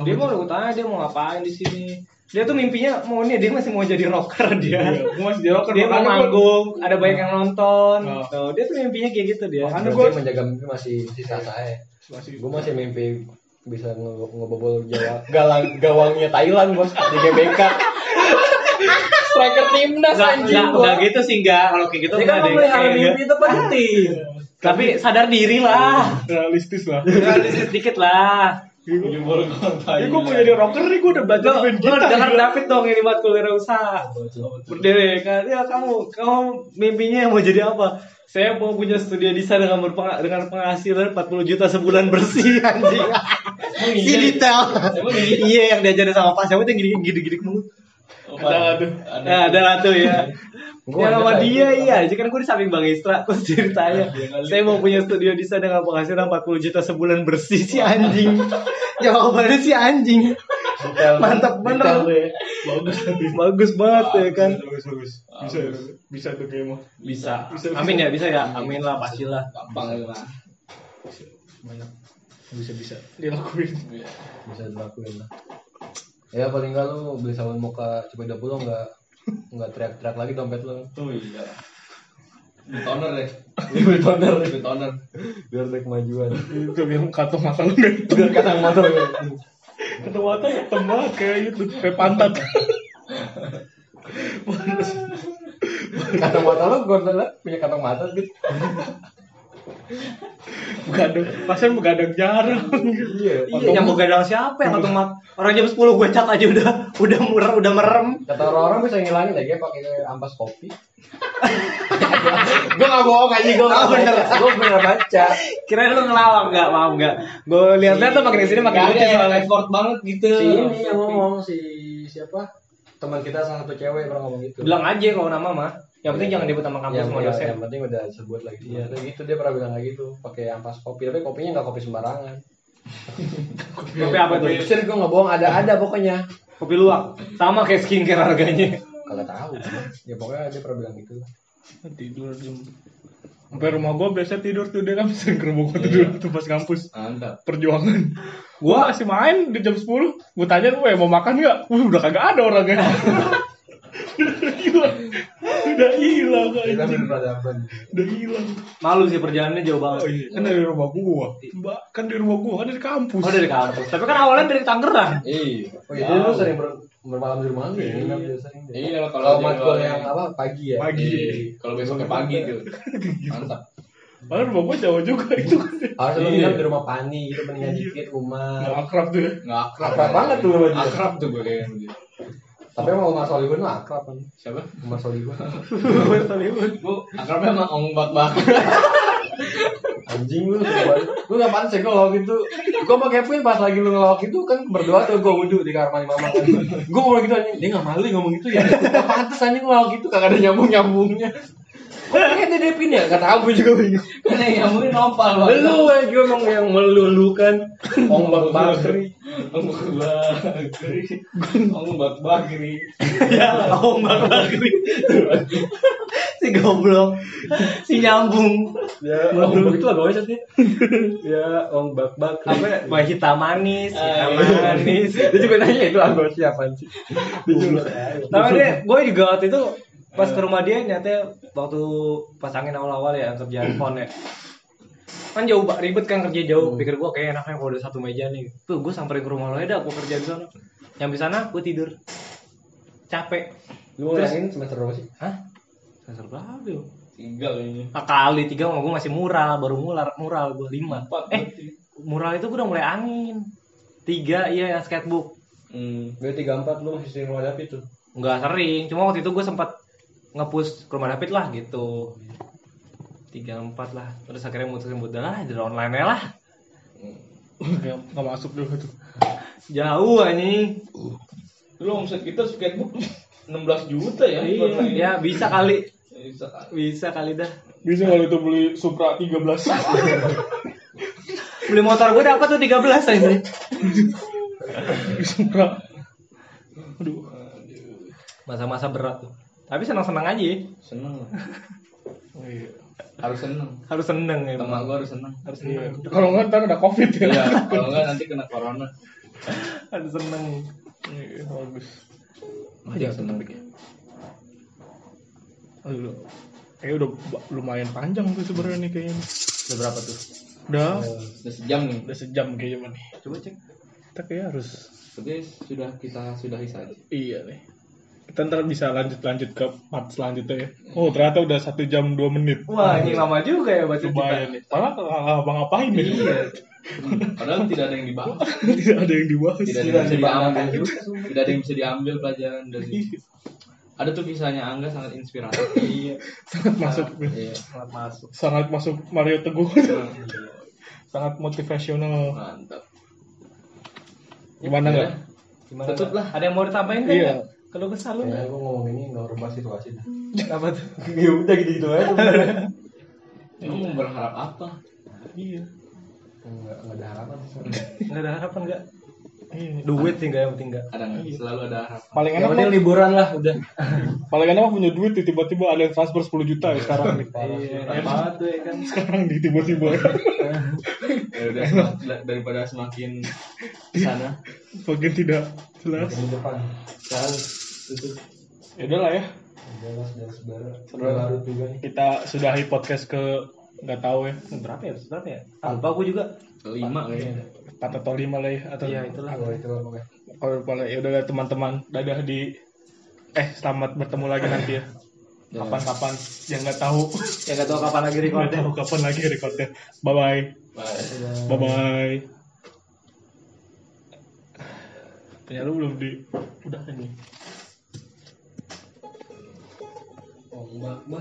Dia mau tanya dia mau ngapain di sini. Dia tuh mimpinya maunya dia masih mau jadi rocker dia. Iya, gua masih di rocker Dia mau manggung, ada banyak yang nonton. Oh. Tuh, dia tuh mimpinya kayak gitu dia. Makanya gua- menjaga mimpi masih masih sah ya. Masih Gue masih mimpi bisa nge- ngebobol Jawa galang gawangnya Thailand bos di GBK. Striker timnas Enggak, anjing enggak, gua. enggak gitu sih enggak. Kalau kayak gitu Ini enggak kan deh. memelihara Kayak mimpi itu penting. Tapi sadar diri lah. realistis lah. Realistis dikit lah. Ya gua mau jadi rocker nih gua udah belajar main gitar. jangan. David dong ini matkul wirausaha. Berdiri kan, ya kamu, kamu mimpinya mau jadi apa? Saya mau punya studio desain dengan berpeng- dengan penghasilan 40 juta sebulan bersih anjing. si detail. Emang iya? Iya yang diajarin sama Pak siapa tuh yang gini gini mulu. Ada tuh. Nah, ada lah tuh ya. Gua yang sama ada dia iya, jadi kan gue di samping Bang Istra terus ceritanya. Iya. Saya mau punya studio desain dengan penghasilan 40 juta sebulan bersih si anjing. Jawabannya si anjing. Mantap bener. ya. Bagus. Bagus banget ya kan. Bagus bagus. Bisa ya, bisa tuh mah. Bisa. Bisa, Amin bisa. ya, bisa ya. Amin lah, pastilah. Gampang itu mah. Banyak. Bisa bisa dilakuin. Bisa dilakuin lah. Ya paling enggak lu beli sabun muka cepet pulau enggak enggak teriak-teriak lagi dompet lu. Oh iya. Betoner deh. Beli toner Betoner. biar ada kemajuan. Itu yang kantong mata lu nggak. Biar kata motor. Kantong mata hitam banget kayak itu kayak pantat. Kata mata lu gua liat punya kantong mata gitu. Begadang pasien begadang jarang Iya. Iya, yang begadang siapa yang mak orang jam 10 gue cat aja udah udah merem, udah merem. Kata orang-orang bisa ngilangin ya, pakai ampas kopi. gue gak bohong aja, gue Oh, bener. Gue bener baca. Kira lu ngelawak enggak, maaf enggak. Gue lihat-lihat tuh makin ke sini makin Gak lucu soalnya. effort banget gitu. Si ini yang ngomong si siapa? Teman kita salah satu cewek pernah ngomong gitu. Bilang aja kalau nama mah. Yang penting jangan disebut sama kampus yang, sama dosen. yang penting udah sebut lagi. Iya, gitu dia pernah bilang kayak gitu, pakai ampas kopi, tapi kopinya nggak kopi sembarangan. Kopi apa tuh? Serius gue nggak bohong, ada ada pokoknya. Kopi luwak. Sama kayak skincare harganya. Kagak tahu. ya pokoknya dia pernah bilang gitu. tidur jam sampai rumah gua biasa tidur tuh dia kan sering ke rumah gua tidur tuh pas kampus. Mantap. perjuangan. Gua masih main di jam 10 gua tanya gue mau makan nggak? Udah kagak ada orangnya udah hilang udah hilang Kita anjing. udah hilang Malu sih perjalanannya jauh banget. oh iya kan dari rumah gua mbak kan dari rumah gua kan dari kampus Oh dari kampus. Tapi kan awalnya dari Tangerang. Iya. Oh iya, lu sering ber, bermalam di rumah lu ya? Deh. Iya, kalau kalau dia matkul luar- yang apa pagi ya. Pagi. Iya. Kalau besoknya pagi tuh. Mantap. Padahal rumah gua jauh juga itu kan Harus lu Iya. di rumah Pani gitu mendingan dikit nggak rumah. akrab tuh ya Nggak akrab. Akrab banget tuh. Akrab tuh gue kayaknya. Tapi emang Umar Solihun mah akrab kan. Siapa? Umar Solihun. Gue akrabnya sama Ong Bak Bak. Anjing lu, lu gak pantas ya gue ngelawak itu Gue sama Kevin pas lagi lu ngelawak itu kan berdoa tuh gue wudhu di kamar mandi mama kan Gue ngomong gitu anjing, dia gak malu ngomong gitu ya Gak pantas anjing ngelawak gitu, kagak ada nyambung-nyambungnya Kok kayak Dedepin ya? Gak tau gue juga bingung Kan yang mungkin nopal. Bang. Lu aja ngomong yang melulukan Ombak bakri Ong Bak Bakri. Ong Bak Bakri. ya, ombak bakri. si goblok. Si nyambung. Ya, ombak itu agak sih Ya, ombak bakri Apa? ya? Wah, hitam manis, hitam Ah, iya. manis. Dia juga nanya itu agak siapa sih Dia juga Tapi dia, gue juga waktu itu pas ke rumah dia nyatanya waktu pas angin awal-awal ya kerja handphone ya. Kan jauh pak. Ribet kan kerja jauh. Pikir gue kayak enaknya kalau udah satu meja nih. Tuh gue samperin ke rumah lo ya dah gue kerja di sana. Yang di sana gue tidur. Capek. Lu ngelain semester berapa sih? hah? Semester berapa ya Tiga kayaknya. Ah, kali tiga sama gue masih mural baru mural mural gue lima. Empat. eh mural itu gue udah mulai angin. Tiga iya yang sketchbook. Hmm. Gue 34 lu masih sering rumah David tuh? Nggak sering. Cuma waktu itu gue sempat ngepush ke rumah David lah gitu. Tiga empat lah. Terus akhirnya mutusin buat lah dari online nya lah. Nggak masuk dulu tuh. Jauh anjing. Dulu omset kita sketchbook 16 juta ya. iya ini. ya bisa kali. Bisa kan. bisa kali dah. Bisa kalau itu beli Supra 13 beli motor gue dapat tuh 13 aja Supra. Aduh. Masa-masa berat tuh tapi senang-senang aja ya. Seneng lah. Oh, iya. Harus seneng. harus seneng ya Teman gue harus seneng. harus Iya. seneng kalau nggak ntar ada covid ya Iya, kalau enggak nanti kena corona. harus seneng Iya, bagus Iya, seneng. Aduh, kayak udah lumayan panjang tuh sebenarnya nih kayaknya. udah berapa tuh Udah, Udah sejam nih. udah sejam kayaknya nih. coba cek Kita kayak harus Oke, sudah kita sudahi saja. iya nih. Kita ntar bisa lanjut-lanjut ke part selanjutnya ya. Oh ternyata udah satu jam dua menit. wah ini lama juga ya baca Lumayan. Malah nggak apa ngapain nih. Iya. Padahal tidak ada yang dibahas. Tidak ada yang dibahas. Tidak ada yang bisa diambil. Tidak ada yang bisa diambil pelajaran dari. Ada tuh kisahnya Angga sangat inspiratif. Iya. Sangat masuk. Iya. Selamat masuk Sangat masuk Mario Teguh. Sangat motivasional. Mantap. Gimana nggak? gimana Tutup lah. ada yang mau ditambahin kan Iya. Kalau kesal lu Kayaknya gue ngomong ini nggak merubah situasi dah. apa tuh ya udah gitu-gitu aja. Emang mau berharap apa? Iya. Nggak nggak ada harapan sih. nggak ada harapan nggak Iya. duit sih nggak yang penting nggak Ada nggak? Selalu ada harapan. Paling enak penting mah, liburan lah udah. paling enak mah punya duit tiba-tiba ada yang transfer 10 juta ya sekarang nih. iya enak banget tuh ya kan Sekarang nih tiba-tiba Ya udah semak- daripada semakin di sana. bagian tidak jelas. Di depan. Sekarang tutup. Ya udahlah ya. Udah saudara-saudara. Saudara. Larut juga nih. Kita sudahi podcast ke nggak tahu ya berapa ya berapa ya lupa aku juga Kelima kayaknya. empat atau lima lah ya atau iya itulah Oh, itu lah pokoknya. kalau kalau ya udah teman-teman dadah di eh selamat bertemu lagi nanti ya kapan-kapan yang nggak tahu Ya nggak tahu kapan lagi nggak recordnya. tahu kapan lagi recordnya bye bye Bye. bye bye punya lu belum di udah kan nih 红妈妈